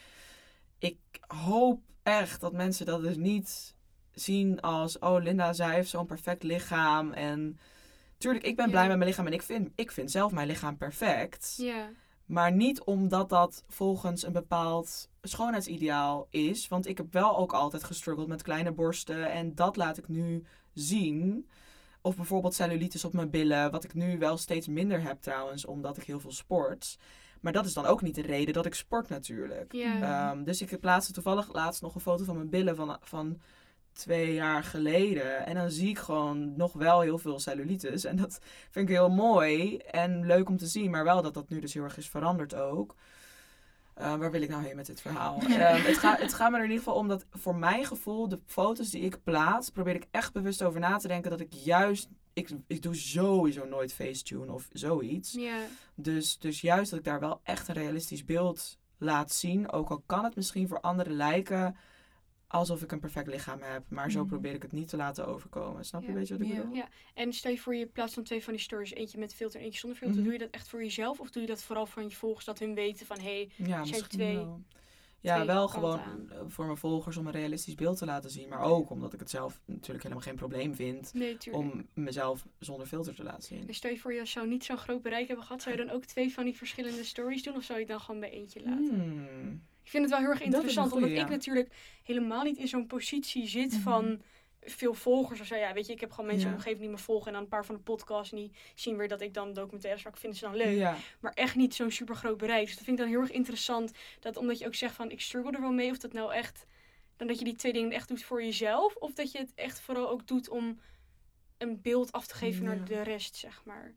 Ik hoop echt dat mensen dat dus niet zien als... Oh, Linda, zij heeft zo'n perfect lichaam. En tuurlijk, ik ben blij met mijn lichaam. En ik vind, ik vind zelf mijn lichaam perfect. ja. Maar niet omdat dat volgens een bepaald schoonheidsideaal is. Want ik heb wel ook altijd gestruggeld met kleine borsten. En dat laat ik nu zien. Of bijvoorbeeld cellulitis op mijn billen. Wat ik nu wel steeds minder heb trouwens, omdat ik heel veel sport. Maar dat is dan ook niet de reden dat ik sport natuurlijk. Ja. Ehm, dus ik plaatste toevallig laatst nog een foto van mijn billen van, van twee jaar geleden. En dan zie ik gewoon nog wel heel veel cellulitis. En dat vind ik heel mooi en leuk om te zien. Maar wel dat dat nu dus heel erg is veranderd ook. Uh, waar wil ik nou heen met dit verhaal? Um, het, gaat, het gaat me er in ieder geval om dat voor mijn gevoel, de foto's die ik plaats, probeer ik echt bewust over na te denken dat ik juist. Ik, ik doe sowieso nooit facetune of zoiets. Dus, dus juist dat ik daar wel echt een realistisch beeld laat zien. Ook al kan het misschien voor anderen lijken alsof ik een perfect lichaam heb. Maar zo Mhm. probeer ik het niet te laten overkomen. Snap je Ja. een beetje wat ik Ja. bedoel? Ja, en stel je voor je plaatst dan twee van die stories, eentje met filter en eentje zonder filter. Mhm. Doe je dat echt voor jezelf of doe je dat vooral van je volgers, dat hun weten van hé, hey, Ja, Zijn twee- wel. Ja, twee wel gewoon aan. eh, voor mijn volgers om een realistisch beeld te laten zien. Maar ook omdat ik het zelf natuurlijk helemaal geen probleem vind nee, om mezelf zonder filter te laten zien. En stel je voor je zou niet zo'n groot bereik hebben gehad, zou je dan ook twee van die verschillende stories doen of zou je het dan gewoon bij eentje laten? Hmm. Ik vind het wel heel erg interessant, goeie, omdat ik natuurlijk helemaal niet in zo'n positie zit Mhm. van veel volgers of zo. Ja, weet je, ik heb gewoon mensen Ja. die me volgen en dan een paar van de podcasts en die zien weer dat ik dan documentaires maak, vinden ze dan leuk. Ja. maar echt niet zo'n super groot bereik. Dus dat vind ik dan heel erg interessant. Dat omdat je ook zegt van ik struggle er wel mee. Of dat nou echt. Dan dat je die twee dingen echt doet voor jezelf. Of dat je het echt vooral ook doet om een beeld af te geven Ja. naar de rest, zeg maar.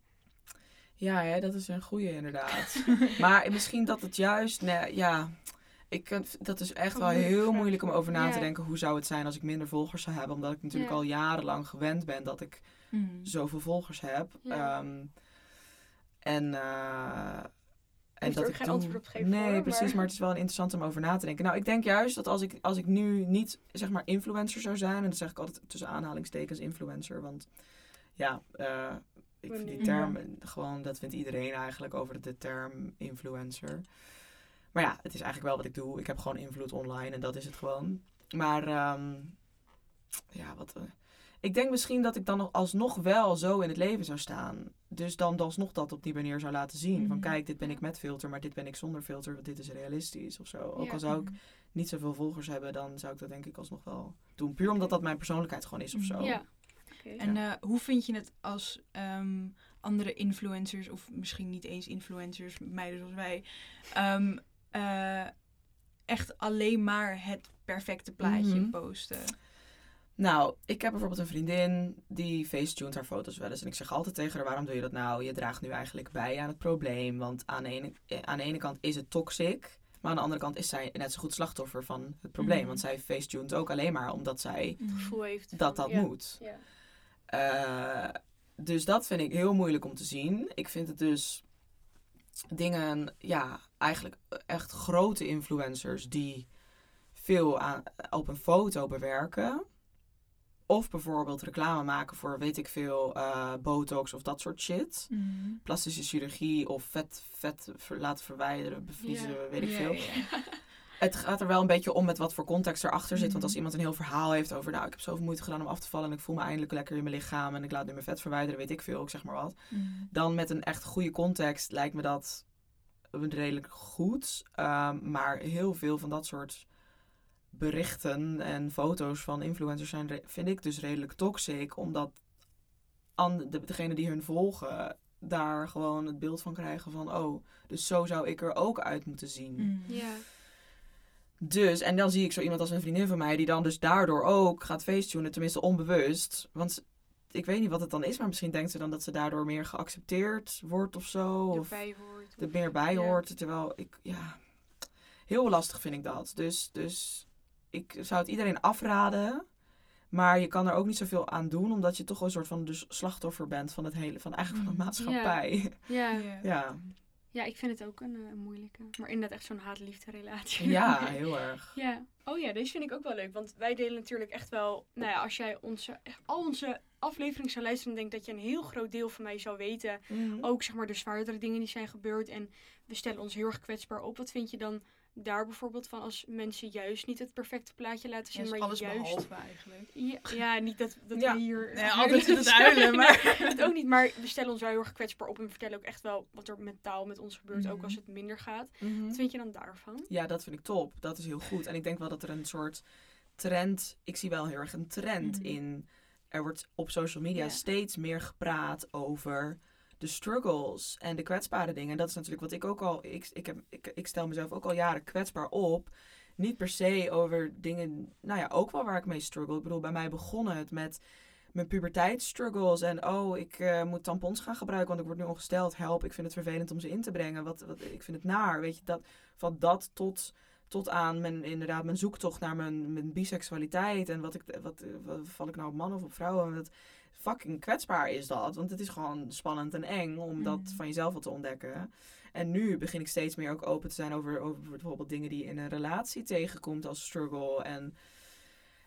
Ja, hè, dat is een goeie inderdaad. maar misschien dat het juist, nee, ja, ik, dat is echt wel heel moeilijk om over na te denken. Hoe zou het zijn als ik minder volgers zou hebben? Omdat ik natuurlijk al jarenlang gewend ben dat ik Mhm. zoveel volgers heb. Ehm, en eh, en dat ik geen antwoord op geven, Nee, hoor, precies. maar- Maar... het is wel interessant om over na te denken. Nou, ik denk juist dat als ik, als ik nu niet, zeg maar, influencer zou zijn... en dat zeg ik altijd tussen aanhalingstekens influencer, want ja... eh, ik vind die term gewoon, dat vindt iedereen eigenlijk over de term influencer. Maar ja, het is eigenlijk wel wat ik doe. Ik heb gewoon invloed online en dat is het gewoon. Maar ehm, ja, wat. eh, ik denk misschien dat ik dan nog alsnog wel zo in het leven zou staan. Dus dan alsnog dat op die manier zou laten zien. Van Mhm. kijk, dit ben ik Ja. met filter, maar dit ben ik zonder filter. Want dit is realistisch of zo. Ook Ja. al zou ik niet zoveel volgers hebben, dan zou ik dat denk ik alsnog wel doen. Puur omdat dat mijn persoonlijkheid gewoon is of zo. Ja. Oké. En eh, hoe vind je het als ehm, andere influencers, of misschien niet eens influencers, meiden zoals wij, ehm, eh, echt alleen maar het perfecte plaatje Mhm. posten? Nou, ik heb bijvoorbeeld een vriendin die facetuned haar foto's wel eens. En ik zeg altijd tegen haar, waarom doe je dat nou? Je draagt nu eigenlijk bij aan het probleem. Want aan de ene, eh, aan de ene kant is het toxic. Maar aan de andere kant is zij net zo goed slachtoffer van het probleem. Mhm. Want zij facetuned ook alleen maar omdat zij gevoel heeft. dat dat ja. moet. Ja. Eh, dus dat vind ik heel moeilijk om te zien. Ik vind het dus dingen, ja, eigenlijk echt grote influencers die veel aan, op een foto bewerken. Of bijvoorbeeld reclame maken voor, weet ik veel, eh, botox of dat soort shit. Mhm. Plastische chirurgie of vet, vet laten verwijderen, bevriezen, weet ik veel. Het gaat er wel een beetje om met wat voor context erachter zit. Want Mhm. als iemand een heel verhaal heeft over... nou, ik heb zoveel moeite gedaan om af te vallen... en ik voel me eindelijk lekker in mijn lichaam... en ik laat nu mijn vet verwijderen, weet ik veel, ik zeg maar wat. Mhm. Dan met een echt goede context lijkt me dat redelijk goed. Ehm, maar heel veel van dat soort berichten en foto's van influencers zijn, vind ik dus redelijk toxic. Omdat an- de, degene die hun volgen daar gewoon het beeld van krijgen van... oh, dus zo zou ik er ook uit moeten zien. Mhm. Ja. Dus, en dan zie ik zo iemand als een vriendin van mij die dan dus daardoor ook gaat feesttunen, tenminste onbewust. Want ik weet niet wat het dan is, maar misschien denkt ze dan dat ze daardoor meer geaccepteerd wordt of zo. Of Erbij hoort. er meer bij Ja. hoort. Terwijl ik, ja, heel lastig vind ik dat. Dus, dus ik zou het iedereen afraden. Maar je kan er ook niet zoveel aan doen, omdat je toch een soort van dus slachtoffer bent van het hele, van eigenlijk van de Mm. maatschappij. Ja. Ja. Ja, ja, ik vind het ook een, eh, een moeilijke. Maar inderdaad echt zo'n haat-liefde relatie. ja, heel erg. Ja. Oh ja, deze vind ik ook wel leuk. Want wij delen natuurlijk echt wel... Nou ja, als jij onze, echt al onze afleveringen zou luisteren... denk ik dat je een heel groot deel van mij zou weten. Ook zeg maar de zwaardere dingen die zijn gebeurd. En we stellen ons heel erg kwetsbaar op. Wat vind je dan daar bijvoorbeeld van als mensen juist niet het perfecte plaatje laten zien... Ja, is maar alles juist... behalve eigenlijk. Ja, ja, niet dat, dat Ja. we hier... Nee, altijd het huilen, maar... dat ook niet, maar we stellen ons wel heel erg kwetsbaar op en vertellen ook echt wel wat er mentaal met ons gebeurt, ook Mhm. als het minder gaat. Mhm. Wat vind je dan daarvan? Ja, dat vind ik top. Dat is heel goed. En ik denk wel dat er een soort trend, ik zie wel heel erg een trend Mhm. in. Er wordt op social media steeds meer gepraat over de struggles en de kwetsbare dingen. En dat is natuurlijk wat ik ook al. Ik, ik, heb, ik, ik stel mezelf ook al jaren kwetsbaar op. Niet per se over dingen. Nou ja, ook wel waar ik mee struggle. Ik bedoel, bij mij begonnen het met mijn puberteitsstruggles. En oh, ik eh, moet tampons gaan gebruiken, want ik word nu ongesteld. Help, ik vind het vervelend om ze in te brengen. Wat, wat, ik vind het naar. Weet je, dat, van dat tot, tot aan mijn, inderdaad, mijn zoektocht naar mijn, mijn biseksualiteit. En wat, ik, wat, wat val ik nou op mannen of op vrouwen? Dat, fucking kwetsbaar is dat. Want het is gewoon spannend en eng om dat Mm. van jezelf wat te ontdekken. En nu begin ik steeds meer ook open te zijn over, over bijvoorbeeld dingen die in een relatie tegenkomt als struggle. En,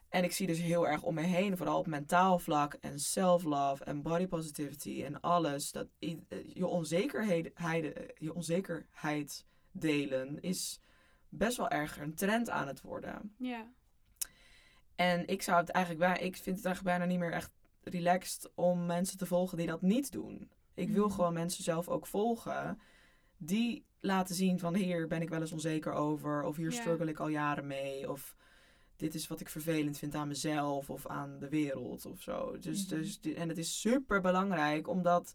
en ik zie dus heel erg om me heen, vooral op mentaal vlak en self-love en body positivity en alles. Dat je onzekerheid, heide- je onzekerheid delen is best wel erg een trend aan het worden. Ja. En ik zou het eigenlijk bij, ik vind het eigenlijk bijna niet meer echt relaxed om mensen te volgen die dat niet doen. Ik wil Mhm. gewoon mensen zelf ook volgen die laten zien van hier ben ik wel eens onzeker over of hier Ja. struggle ik al jaren mee of dit is wat ik vervelend vind aan mezelf of aan de wereld of zo. Dus, Mhm. dus en het is super belangrijk omdat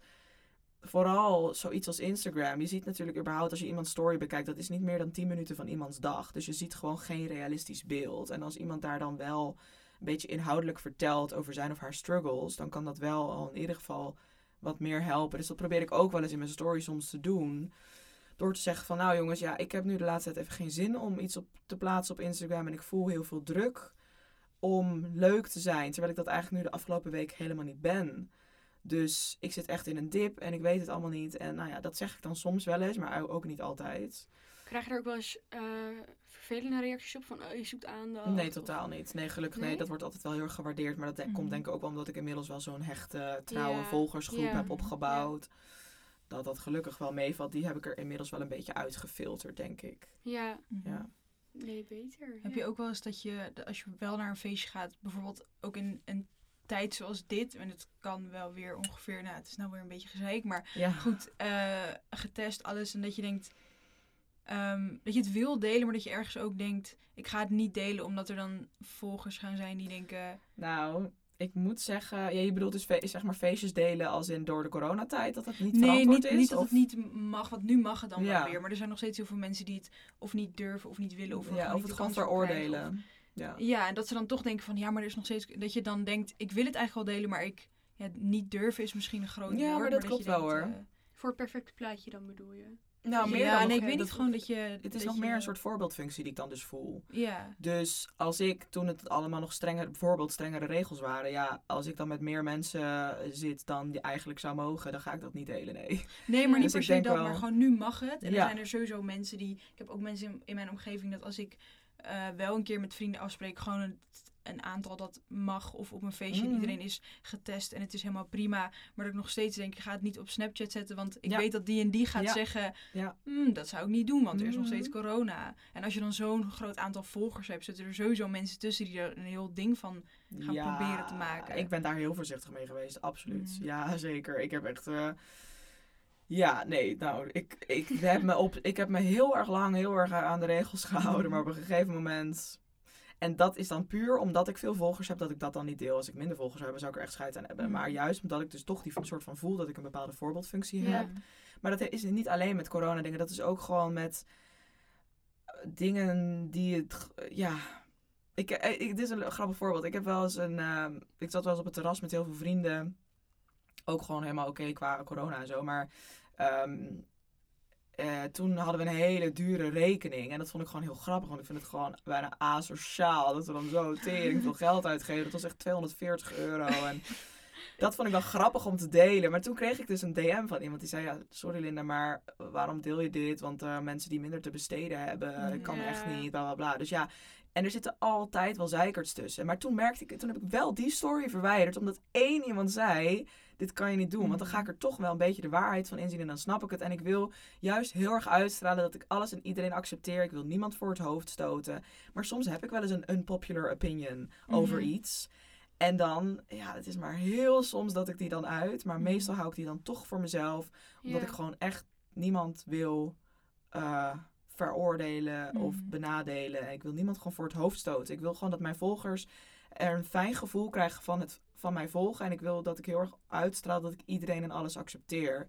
vooral zoiets als Instagram. Je ziet natuurlijk überhaupt als je iemands story bekijkt, dat is niet meer dan 10 minuten van iemands dag. Dus je ziet gewoon geen realistisch beeld. En als iemand daar dan wel een beetje inhoudelijk vertelt over zijn of haar struggles, dan kan dat wel al in ieder geval wat meer helpen. Dus dat probeer ik ook wel eens in mijn story soms te doen. Door te zeggen van nou jongens, ja, ik heb nu de laatste tijd even geen zin om iets op te plaatsen op Instagram. En ik voel heel veel druk om leuk te zijn. Terwijl ik dat eigenlijk nu de afgelopen week helemaal niet ben. Dus ik zit echt in een dip en ik weet het allemaal niet. En nou ja, dat zeg ik dan soms wel eens, maar ook niet altijd. Krijg je er ook wel eens eh, vervelende reacties op? Van, oh, je zoekt aandacht? Nee, of- totaal niet. Nee, gelukkig nee. Nee? Dat wordt altijd wel heel erg gewaardeerd. Maar dat de- Mhm. komt denk ik ook wel omdat ik inmiddels wel zo'n hechte, trouwe volgersgroep heb opgebouwd. Dat dat gelukkig wel meevalt. Die heb ik er inmiddels wel een beetje uitgefilterd, denk ik. Ja, Mhm. Ja. nee, beter. Heb ja. je ook wel eens dat je, als je wel naar een feestje gaat, bijvoorbeeld ook in een tijd zoals dit, en het kan wel weer ongeveer, nou het is nou weer een beetje gezeik, maar Ja. goed, eh, getest alles en dat je denkt, ehm, dat je het wil delen, maar dat je ergens ook denkt, ik ga het niet delen omdat er dan volgers gaan zijn die denken, Nou, ik moet zeggen, ja, je bedoelt dus zeg maar feestjes delen als in door de coronatijd, dat dat niet nee, verantwoord niet, is? niet dat of- het niet mag, want nu mag het dan Ja. wel weer, maar er zijn nog steeds heel veel mensen die het of niet durven of niet willen of, ja, of niet het gewoon veroordelen. Ja. Ja, en dat ze dan toch denken van ja, maar er is nog steeds. Dat je dan denkt, ik wil het eigenlijk wel delen, maar ik ja, niet durven is misschien een groot Ja, woord. maar dat klopt wel, denkt, hoor. eh, Voor het perfecte plaatje dan bedoel je? Nou, meer ja, dan nee, ik weet dat- niet gewoon dat je. Het is dat nog je- meer een soort voorbeeldfunctie die ik dan dus voel. Ja, Dus als ik, toen het allemaal nog strenger, bijvoorbeeld strengere regels waren, ja, als ik dan met meer mensen zit dan die eigenlijk zou mogen, dan ga ik dat niet delen, nee. nee, maar niet Dus per se dat, wel- maar gewoon nu mag het. En Ja. er zijn er sowieso mensen die. Ik heb ook mensen in, in mijn omgeving dat als ik eh, wel een keer met vrienden afspreek, gewoon een, een aantal dat mag of op een feestje Mhm. iedereen is getest en het is helemaal prima. Maar dat ik nog steeds denk, ik ga het niet op Snapchat zetten, want ik Ja. weet dat die en die gaat Ja. zeggen, Ja. "Hmm, dat zou ik niet doen, want er is nog Mhm. steeds corona. En als je dan zo'n groot aantal volgers hebt, zitten er sowieso mensen tussen die er een heel ding van gaan proberen te maken. Ik ben daar heel voorzichtig mee geweest, absoluut. Mm. Ja, zeker. Ik heb echt. eh, ja, nee, nou, ik, ik, heb me op, ik heb me heel erg lang heel erg aan de regels gehouden, maar op een gegeven moment. En dat is dan puur omdat ik veel volgers heb, dat ik dat dan niet deel. Als ik minder volgers heb, zou ik er echt scheid aan hebben. Mm. Maar juist omdat ik dus toch die soort van voel dat ik een bepaalde voorbeeldfunctie Ja. heb. Maar dat is niet alleen met corona dingen. Dat is ook gewoon met eh, dingen die het... Ja... Ik, eh, ik, dit is een grappig voorbeeld. Ik heb wel eens een... ehm, ik zat wel eens op het terras met heel veel vrienden. Ook gewoon helemaal oké qua corona en zo. Maar ehm, eh, toen hadden we een hele dure rekening. En dat vond ik gewoon heel grappig. Want ik vind het gewoon bijna asociaal. Dat we dan zo tering veel geld uitgeven. Dat was echt 240 euro. En dat vond ik wel grappig om te delen. Maar toen kreeg ik dus een DM van iemand die zei: ja, Sorry Linda, maar waarom deel je dit? Want eh, mensen die minder te besteden hebben, Mm, kan ja. echt niet, bla bla bla. Dus ja. En er zitten altijd wel zeikerts tussen. Maar toen merkte ik, toen heb ik wel die story verwijderd. Omdat één iemand zei: Dit kan je niet doen. Want dan ga ik er toch wel een beetje de waarheid van inzien. En dan snap ik het. En ik wil juist heel erg uitstralen dat ik alles en iedereen accepteer. Ik wil niemand voor het hoofd stoten. Maar soms heb ik wel eens een unpopular opinion over Mhm. iets. En dan, ja, het is maar heel soms dat ik die dan uit. Maar Mhm. meestal hou ik die dan toch voor mezelf. Omdat Ja. ik gewoon echt niemand wil eh, veroordelen of Mhm. benadelen. En ik wil niemand gewoon voor het hoofd stoten. Ik wil gewoon dat mijn volgers er een fijn gevoel krijgen van het van mij volgen. En ik wil dat ik heel erg uitstraal dat ik iedereen en alles accepteer.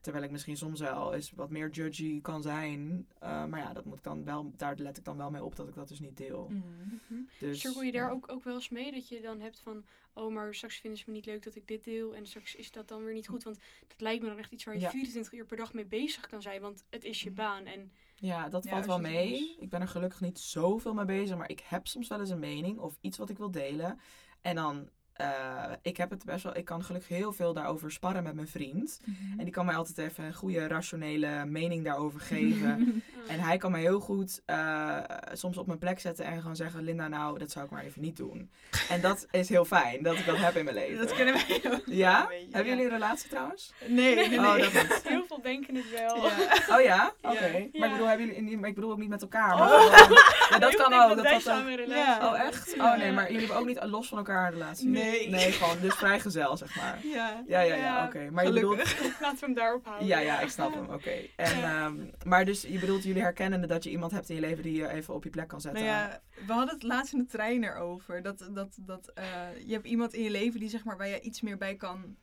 Terwijl ik misschien soms wel eens wat meer judgy kan zijn. Eh, maar ja, dat moet ik dan wel, daar let ik dan wel mee op dat ik dat dus niet deel. Mhm. Mhm. Dus, Cirkel je daar ja. ook, ook wel eens mee dat je dan hebt van, oh, maar straks vinden ze me niet leuk dat ik dit deel en straks is dat dan weer niet goed. Want dat lijkt me dan echt iets waar je Ja. 24 uur per dag mee bezig kan zijn, want het is je baan. En Ja, dat Ja, valt wel mee. soms- Ik ben er gelukkig niet zoveel mee bezig, maar ik heb soms wel eens een mening of iets wat ik wil delen. En dan, eh, ik heb het best wel, ik kan gelukkig heel veel daarover sparren met mijn vriend. Mhm. En die kan mij altijd even een goede, rationele mening daarover geven. En hij kan mij heel goed eh, soms op mijn plek zetten en gewoon zeggen: Linda, nou, dat zou ik maar even niet doen. En dat is heel fijn dat ik dat heb in mijn leven. Dat kunnen wij ook. Ja? Hebben jullie een relatie trouwens? Nee, nee, nee. Oh, dat niet. heel veel denken het wel. Ja. Oh ja? Oké. Ja. Maar ik bedoel, hebben jullie, maar ik bedoel ook niet met elkaar. Maar Oh. gewoon- ja, dat kan ook. dat Dat Oh, echt? Oh nee, maar jullie hebben ook niet los van elkaar een relatie? Nee. Nee, gewoon dus vrijgezel, zeg maar. Ja. Ja, ja, ja, Ja, oké. Maar je bedoelt... Laten we hem daarop houden. Ja, ja, ik snap hem, oké. En, Ja. ehm, maar dus je bedoelt jullie herkennen dat je iemand hebt in je leven die je even op je plek kan zetten? Nou ja, we hadden het laatst in de trein erover. Dat, dat, dat eh, je hebt iemand in je leven die zeg maar waar je iets meer bij kan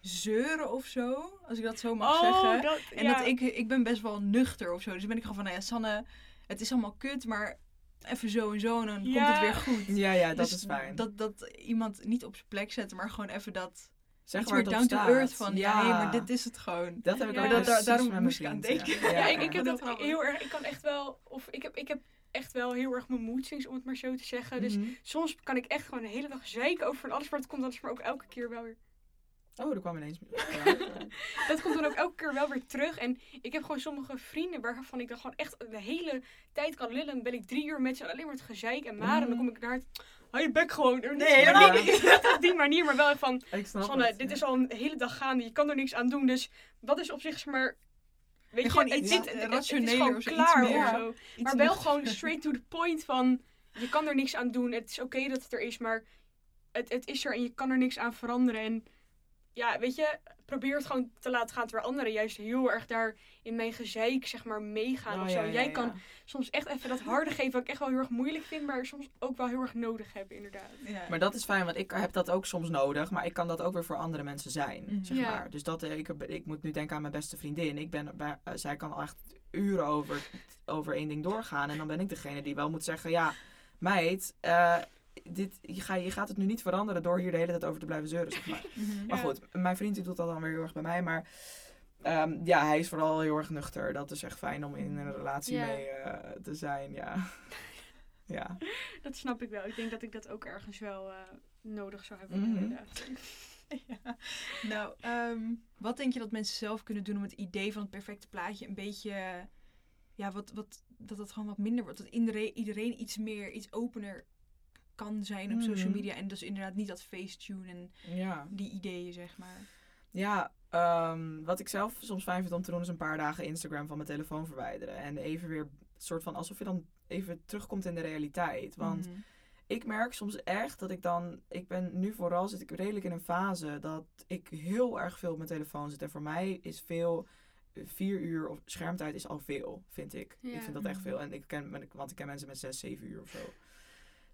zeuren of zo. Als ik dat zo mag Oh, zeggen. dat, En ja. dat ik, ik ben best wel nuchter of zo. Dus dan ben ik gewoon van, nou ja, Sanne, het is allemaal kut, maar even zo en zo en dan komt het weer goed. Ja, ja, dat Dus is fijn. Dat, dat iemand niet op zijn plek zetten, maar gewoon even dat zeg op down to staat. earth van, ja, hé, maar dit is het gewoon. Dat heb ik Ja. ook Dat- daarom moest ik aan vriend, denken. Ja, ik, ik heb dat heel erg. Ik kan echt wel. Of ik heb, ik heb echt wel heel erg mijn swings, om het maar zo te zeggen. Dus Mhm. soms kan ik echt gewoon de hele dag zeiken over van alles. Maar het komt dan maar ook elke keer wel weer. Oh, er kwam ineens... Ja, Dat komt dan ook elke keer wel weer terug. En ik heb gewoon sommige vrienden waarvan ik dan gewoon echt de hele tijd kan lullen. Dan ben ik drie uur met ze alleen maar het gezeik en maar. En dan kom ik naar het. Hou je bek gewoon. Er Nee, helemaal helemaal niet. Op die manier, maar wel van. ik snap Sanne, het, dit ja. is al een hele dag gaande. Je kan er niks aan doen. Dus wat is op zich, zeg maar. Weet je, gewoon iets dit- het- het- het is of zo, klaar meer. of zo. Iets Maar wel gewoon straight to the point van... Je kan er niks aan doen. Het is oké dat het er is, maar het, het is er en je kan er niks aan veranderen. En ja, weet je, probeer het gewoon te laten gaan. Terwijl anderen juist heel erg daar in mijn gezeik, zeg maar, meegaan Oh, of zo. ja, ja, Jij ja. kan soms echt even dat harde geven, wat ik echt wel heel erg moeilijk vind. Maar soms ook wel heel erg nodig heb, inderdaad. Ja. Maar dat is fijn, want ik heb dat ook soms nodig. Maar ik kan dat ook weer voor andere mensen zijn, Mhm. zeg Ja. maar. Dus dat, eh, ik, ik moet nu denken aan mijn beste vriendin. Ik ben, bij- eh, zij kan al echt uren over, over één ding doorgaan. En dan ben ik degene die wel moet zeggen... Ja, meid, eh, dit, je, ga, je gaat het nu niet veranderen door hier de hele tijd over te blijven zeuren, zeg maar. Mhm. Maar goed, mijn vriend die doet dat dan weer heel erg bij mij. Maar ehm, ja, hij is vooral heel erg nuchter. Dat is echt fijn om in een relatie Ja. mee eh, te zijn, ja. ja. Dat snap ik wel. Ik denk dat ik dat ook ergens wel eh, nodig zou hebben, inderdaad. Ja. Nou, ehm, wat denk je dat mensen zelf kunnen doen om het idee van het perfecte plaatje een beetje, ja, wat, wat, dat het gewoon wat minder wordt? Dat iedereen, iedereen iets meer, iets opener kan zijn op social Mhm. media en dus inderdaad niet dat facetune en ja. die ideeën, zeg maar. Ja, ehm, wat ik zelf soms fijn vind om te doen is een paar dagen Instagram van mijn telefoon verwijderen. En even weer soort van alsof je dan even terugkomt in de realiteit. Want Mhm. ik merk soms echt dat ik dan, ik ben nu vooral zit ik redelijk in een fase dat ik heel erg veel op mijn telefoon zit. En voor mij is veel, vier uur of schermtijd is al veel, vind ik. Ja. Ik vind dat echt veel. En ik ken, want ik ken mensen met zes, zeven uur of zo.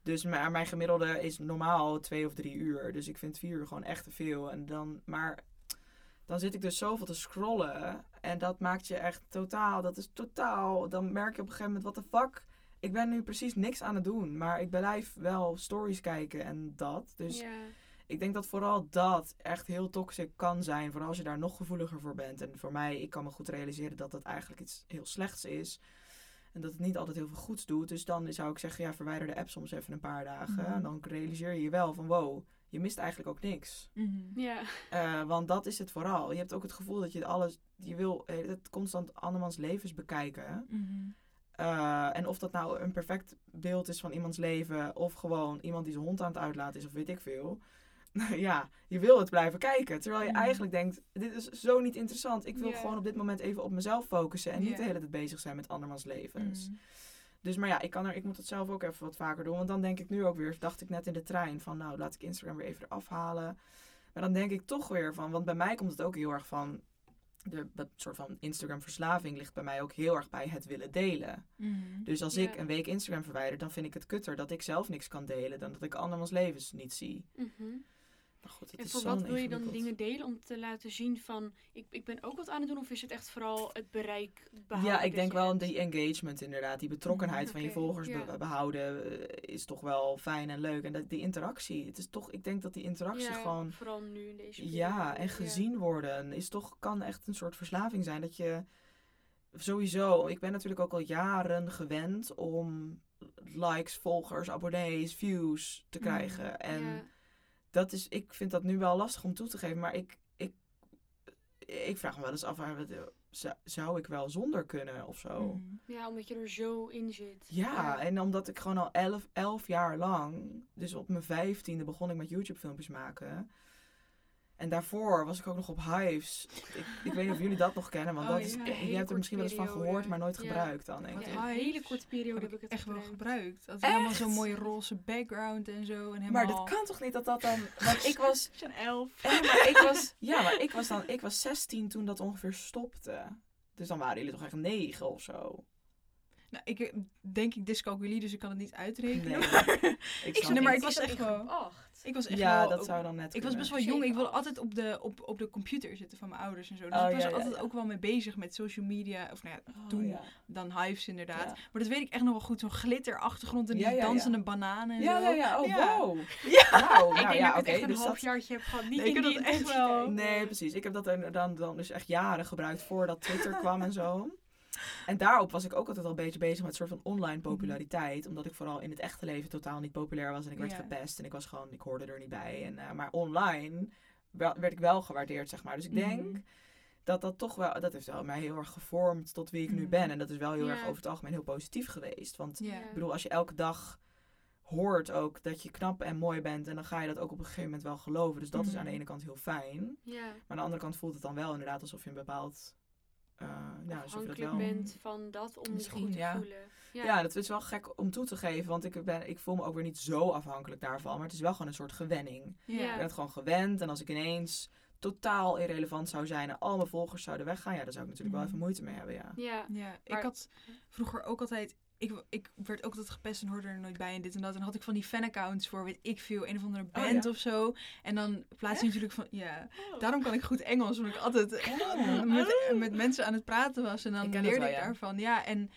Dus mijn, mijn gemiddelde is normaal twee of drie uur. Dus ik vind vier uur gewoon echt te veel. En dan, maar dan zit ik dus zoveel te scrollen. En dat maakt je echt totaal, dat is totaal. Dan merk je op een gegeven moment, wat de fuck. Ik ben nu precies niks aan het doen. Maar ik blijf wel stories kijken en dat. Dus ja. ik denk dat vooral dat echt heel toxic kan zijn. Vooral als je daar nog gevoeliger voor bent. En voor mij, ik kan me goed realiseren dat dat eigenlijk iets heel slechts is. En dat het niet altijd heel veel goeds doet. Dus dan zou ik zeggen, ja, verwijder de app soms even een paar dagen. Mhm. En dan realiseer je je wel van, wow, je mist eigenlijk ook niks. Mhm. ja. Eh, want dat is het vooral. Je hebt ook het gevoel dat je alles, je wil eh, het constant andermans levens bekijken. Mhm. Eh, en of dat nou een perfect beeld is van iemands leven, of gewoon iemand die zijn hond aan het uitlaten is, of weet ik veel. ja, je wil het blijven kijken. Terwijl je Mhm. eigenlijk denkt, dit is zo niet interessant. Ik wil gewoon op dit moment even op mezelf focussen en niet de hele tijd bezig zijn met andermans levens. Mhm. Dus maar ja, ik, kan er, ik moet het zelf ook even wat vaker doen. Want dan denk ik nu ook weer, dacht ik net in de trein, van nou laat ik Instagram weer even eraf halen. Maar dan denk ik toch weer van, want bij mij komt het ook heel erg van, de, dat soort van Instagram verslaving ligt bij mij ook heel erg bij het willen delen. Mhm. Dus als ik een week Instagram verwijder, dan vind ik het kutter dat ik zelf niks kan delen dan dat ik andermans levens niet zie. Mhm. En voor wat wil je dan dingen delen om te laten zien van ik, ik ben ook wat aan het doen? Of is het echt vooral het bereik behouden? Ja, ik denk wel hebt? die engagement inderdaad. Die betrokkenheid van je volgers ja. behouden eh, is toch wel fijn en leuk. En dat, die interactie, het is toch, ik denk dat die interactie Ja, gewoon... Vooral nu in deze Ja, en gezien worden is toch, kan echt een soort verslaving zijn. Dat je sowieso, ik ben natuurlijk ook al jaren gewend om likes, volgers, abonnees, views te Mm, krijgen. En. Dat is, ik vind dat nu wel lastig om toe te geven, maar ik, ik, ik vraag me wel eens af, zou- ik wel zonder kunnen of zo? Mhm. ja, omdat je er zo in zit. Ja, en omdat ik gewoon al elf, elf jaar lang, dus op mijn vijftiende begon ik met YouTube filmpjes maken. En daarvoor was ik ook nog op Hives. Ik, ik weet niet of jullie dat nog kennen, want Oh, dat is, ja. Je hebt er misschien wel eens van gehoord, maar nooit Ja. gebruikt dan. Denk ik. Ja, een hele korte periode heb ik het echt wel gebruikt. Dat is helemaal zo'n mooie roze background en zo. En Maar helemaal... dat kan toch niet dat dat dan. Want ik was. zijn elf. Ja, maar ik was, ja, maar ik was dan. Ik was 16 toen dat ongeveer stopte. Dus dan waren jullie toch echt negen of zo. Nou, ik eh, denk ik dyscalculie, dus ik kan het niet uitrekenen. Nee. maar Ik Ik nee, maar ik was echt wel... Acht. Ik was echt Ja, wel... dat zou dan net. Ik was best wel jong. Ik wilde altijd op de, op, op de computer zitten van mijn ouders en zo. Dus Oh, ik was ja, ja, altijd ja. ook wel mee bezig met social media. Of nou ja, Oh, toen ja. dan Hives inderdaad. Ja. Maar dat weet ik echt nog wel goed. Zo'n glitterachtergrond en die Ja, ja, ja. dansende bananen en Ja, zo. ja, ja. Oh, Ja. wow. Ja. Nou, ik denk ja, dat ik echt een dus dat- halfjaartje heb gehad. Niet Nee, ik in heb die dat echt wel. Nee, precies. Ik heb dat dan, dan dus echt jaren gebruikt voordat Twitter kwam en zo. En daarop was ik ook altijd al een beetje bezig met een soort van online populariteit. Omdat ik vooral in het echte leven totaal niet populair was. En ik werd gepest en ik was gewoon, ik hoorde er niet bij. En, eh, maar online wel- werd ik wel gewaardeerd, zeg maar. Dus ik denk Mhm. dat dat toch wel, dat heeft wel mij heel erg gevormd tot wie ik nu Mhm. ben. En dat is wel heel erg over het algemeen heel positief geweest. Want ik bedoel, als je elke dag hoort ook dat je knap en mooi bent. En dan ga je dat ook op een gegeven moment wel geloven. Dus dat is aan de Mhm. ene kant heel fijn. Maar aan de andere kant voelt het dan wel inderdaad alsof je een bepaald... eh je dat Afhankelijk wel... bent van dat om je Misschien, goed te ja. voelen. Ja. Ja, dat is wel gek om toe te geven. Want ik, ben, ik voel me ook weer niet zo afhankelijk daarvan. Maar het is wel gewoon een soort gewenning. Ja. Ik ben het gewoon gewend. En als ik ineens totaal irrelevant zou zijn en al mijn volgers zouden weggaan, ja, daar zou ik natuurlijk wel Mhm. even moeite mee hebben, ja. Ja. Ja, ik had vroeger ook altijd... Ik, ik werd ook altijd gepest en hoorde er nooit bij en dit en dat. En dan had ik van die fanaccounts voor, weet ik veel, een of andere Oh, band ja? of zo. En dan plaats je natuurlijk van... Ja, Oh. daarom kan ik goed Engels, omdat ik altijd Oh. met, met mensen aan het praten was. En dan Ik leerde wel, ik ja. daarvan. Ja, en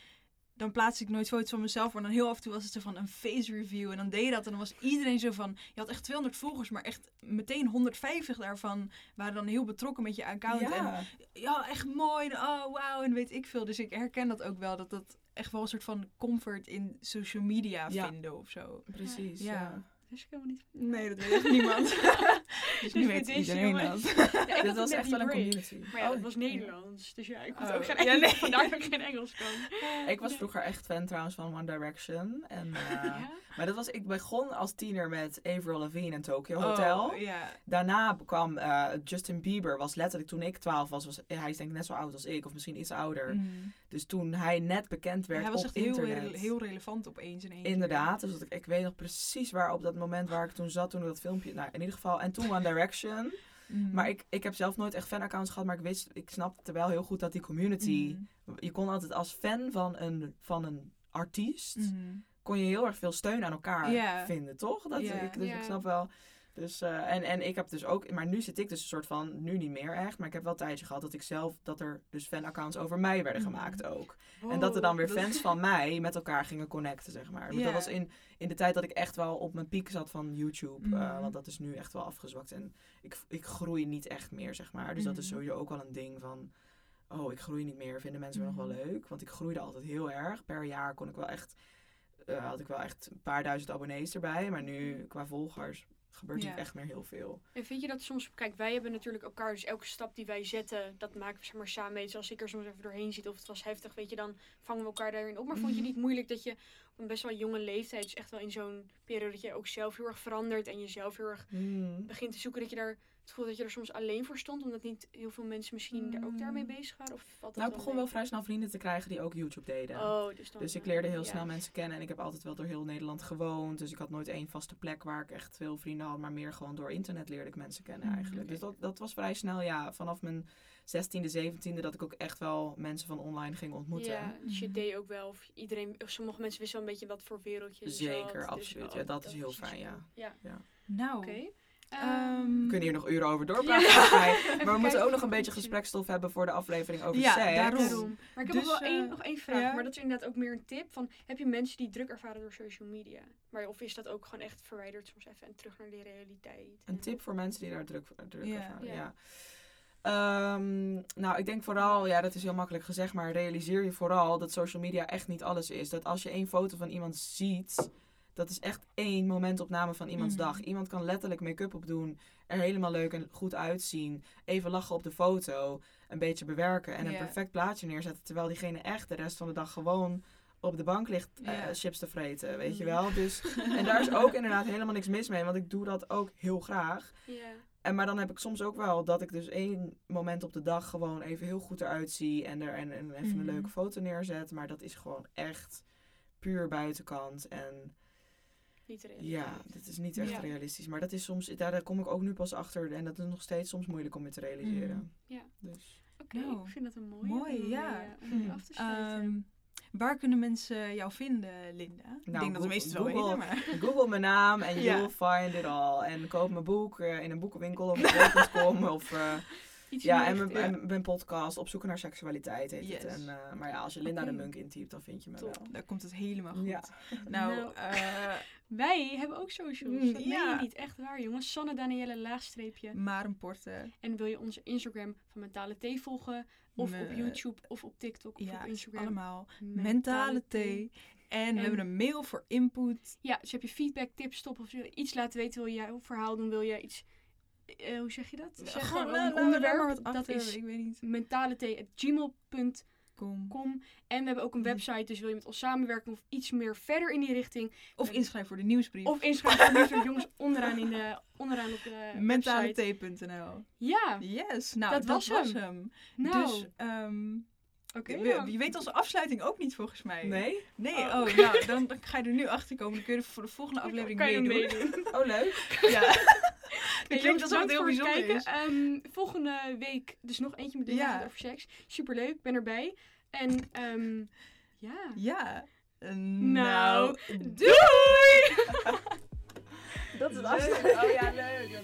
dan plaatste ik nooit foto's van mezelf. Maar dan heel af en toe was het zo van een face review. En dan deed je dat. En dan was iedereen zo van... Je had echt 200 volgers, maar echt meteen 150 daarvan waren dan heel betrokken met je account. En Ja, ja, echt mooi. en Oh, wauw. En weet ik veel. Dus ik herken dat ook wel. Dat dat echt wel een soort van comfort in social media Ja. vinden of zo. precies. Ja. Ja. Dus ik helemaal niet. Nee, dat weet echt niemand. dus nu Dus weet iedereen helemaal- dat. Ja, was echt wel een community. Maar ja, Oh, dat was Nederlands. Dus ja, ik kon Oh. ook geen Ja, Engels. nee. Vandaar dat ik geen Engels kan. Ik was vroeger echt fan trouwens van One Direction. En, eh, Ja? Maar dat was, ik begon als tiener met Avril Lavigne en Tokyo Hotel. Oh, ja. Daarna kwam eh, Justin Bieber, was letterlijk toen ik 12 was, was, hij is denk ik net zo oud als ik, of misschien iets ouder. Mm. Dus toen hij net bekend werd Hij was op echt heel, internet. heel relevant opeens in één. Inderdaad, dus dat ik, ik weet nog precies waar op dat moment waar ik toen zat, toen ik dat filmpje, nou in ieder geval, en toen One Direction. Mm. Maar ik, ik heb zelf nooit echt fanaccounts gehad, maar ik wist, ik snapte wel heel goed dat die community, Mm. je kon altijd als fan van een, van een artiest, Mhm. Kon je heel erg veel steun aan elkaar vinden, toch? Dat, ik, dus ik snap wel. Dus, eh, en, en ik heb dus ook, maar nu zit ik dus een soort van, nu niet meer echt, maar ik heb wel een tijdje gehad dat ik zelf, dat er dus fanaccounts over mij werden Mhm. gemaakt ook. en dat er dan weer fans van mij met elkaar gingen connecten, zeg maar. Dat was in, in de tijd dat ik echt wel op mijn piek zat van YouTube, eh, Mhm. want dat is nu echt wel afgezwakt. En ik, ik groei niet echt meer, zeg maar. Dus dat is Mhm. sowieso ook wel een ding van, oh, ik groei niet meer, vinden mensen me nog wel leuk? Want ik groeide altijd heel erg. Per jaar kon ik wel echt eh, had ik wel echt een paar duizend abonnees erbij. Maar nu, qua volgers, gebeurt Ja. niet echt meer heel veel. En vind je dat soms, kijk, wij hebben natuurlijk elkaar, dus elke stap die wij zetten, dat maken we zeg maar samen mee. Dus als ik er soms even doorheen zit of het was heftig, weet je, dan vangen we elkaar daarin op. Maar vond je Mhm. niet moeilijk dat je op een best wel jonge leeftijd, dus echt wel in zo'n periode dat je ook zelf heel erg verandert en jezelf heel erg Hmm. begint te zoeken, dat je daar het gevoel dat je er soms alleen voor stond, omdat niet heel veel mensen misschien daar ook daarmee bezig waren? Of valt dat Nou, ik begon wel vrij snel vrienden te krijgen die ook YouTube deden. Oh, dus dan... Dus ik leerde heel ja. snel mensen kennen. En ik heb altijd wel door heel Nederland gewoond. Dus ik had nooit één vaste plek waar ik echt veel vrienden had. Maar meer gewoon door internet leerde ik mensen kennen Mm, eigenlijk. Dus dat, dat was vrij snel, ja. Vanaf mijn 16e, 17e dat ik ook echt wel mensen van online ging ontmoeten. Ja, dus je Mhm. deed ook wel, of iedereen, of sommige mensen wisten wel een beetje wat voor wereldje zat, Zeker, dus absoluut. Ja, dat is heel fijn, ja. Ja, Nou, oké. Ehm, We kunnen hier nog uren over doorpraten. Ja. Maar we moeten ook nog een beetje gesprekstof hebben voor de aflevering over Ja, seks. daarom. Maar ik heb Dus, nog wel één, eh, nog één vraag. ja. Maar dat is inderdaad ook meer een tip. Van, heb je mensen die druk ervaren door social media? Maar, of is dat ook gewoon echt verwijderd soms even en terug naar de realiteit? Een En- tip voor mensen die daar druk, druk ervaren. Ja. Ja. Ehm, nou, ik denk vooral, ja, dat is heel makkelijk gezegd, maar realiseer je vooral dat social media echt niet alles is. Dat als je één foto van iemand ziet, dat is echt één momentopname van iemands Mhm. dag. Iemand kan letterlijk make-up opdoen, er helemaal leuk en goed uitzien, even lachen op de foto, een beetje bewerken en een perfect plaatje neerzetten, terwijl diegene echt de rest van de dag gewoon op de bank ligt eh, chips te vreten, weet je Mhm. wel. Dus, en daar is ook inderdaad helemaal niks mis mee, want ik doe dat ook heel graag. En maar dan heb ik soms ook wel dat ik dus één moment op de dag gewoon even heel goed eruit zie en er en, en even Mhm. een leuke foto neerzet. Maar dat is gewoon echt puur buitenkant. En Niet de ja, dat is niet echt Ja. realistisch. Maar dat is soms, daar, daar kom ik ook nu pas achter. En dat is nog steeds soms moeilijk om je te realiseren. Ja. Dus. Oké, Nou, ik vind dat een mooie. mooi, om, ja. eh, om mee af te sluiten. Ehm, waar kunnen mensen jou vinden, Linda? ik denk dat de Google- meesten wel Google- weten, maar... Google mijn naam en Ja. you'll find it all. En koop mijn boek eh, in een boekenwinkel of op bol.com of... eh, Iets Ja, en mijn, richting. en mijn podcast, Op zoeken naar seksualiteit heet het. En, eh, maar ja, als je Linda de Munk intypt, dan vind je me Top. wel. Daar komt het helemaal goed. Ja. Nou, Nou, eh, Wij hebben ook socials. Mm, dat meen ja. je niet. Echt waar, jongens. Sanne Danielle laagstreepje. maar een porte. En wil je onze Instagram van Mentale Thee volgen? Of op YouTube, of op TikTok, of Ja, op Instagram. allemaal. Mentale thee. En, En- we hebben een mail voor input. Ja, dus heb je feedback, tips, stop of je iets laten weten, wil je jouw verhaal doen, wil je iets... eh, hoe zeg je dat? Zeggen Gewoon, een nou, onderwerp. nou, wat dat is Ik weet niet. mentalethee.gmail.com. Kom. En we hebben ook een Mhm. website, dus wil je met ons samenwerken of iets meer verder in die richting. Of inschrijven voor de nieuwsbrief. Of inschrijven voor nieuwsbrief, jongens, onderaan, in de, onderaan op de website. Mentalethee.nl. Ja, Yes, nou, Dat was hem. hem. nou, Dus, ehm, oké. ja. je weet onze afsluiting ook niet volgens mij. Nee? Nee, Oh. oh, nou, dan, dan ga je er nu achter komen. Dan kun je er voor de volgende aflevering Kan je meedoen. meedoen. Oh, leuk. Ja. Hey, klinkt alsof het heel voor bijzonder kijken. is. Ehm, volgende week dus nog eentje met dingen Ja. over seks. Superleuk, ik ben erbij. En ehm, ja. Ja. Nou, nou, doei! Dat is het afsluiten. Oh ja, leuk.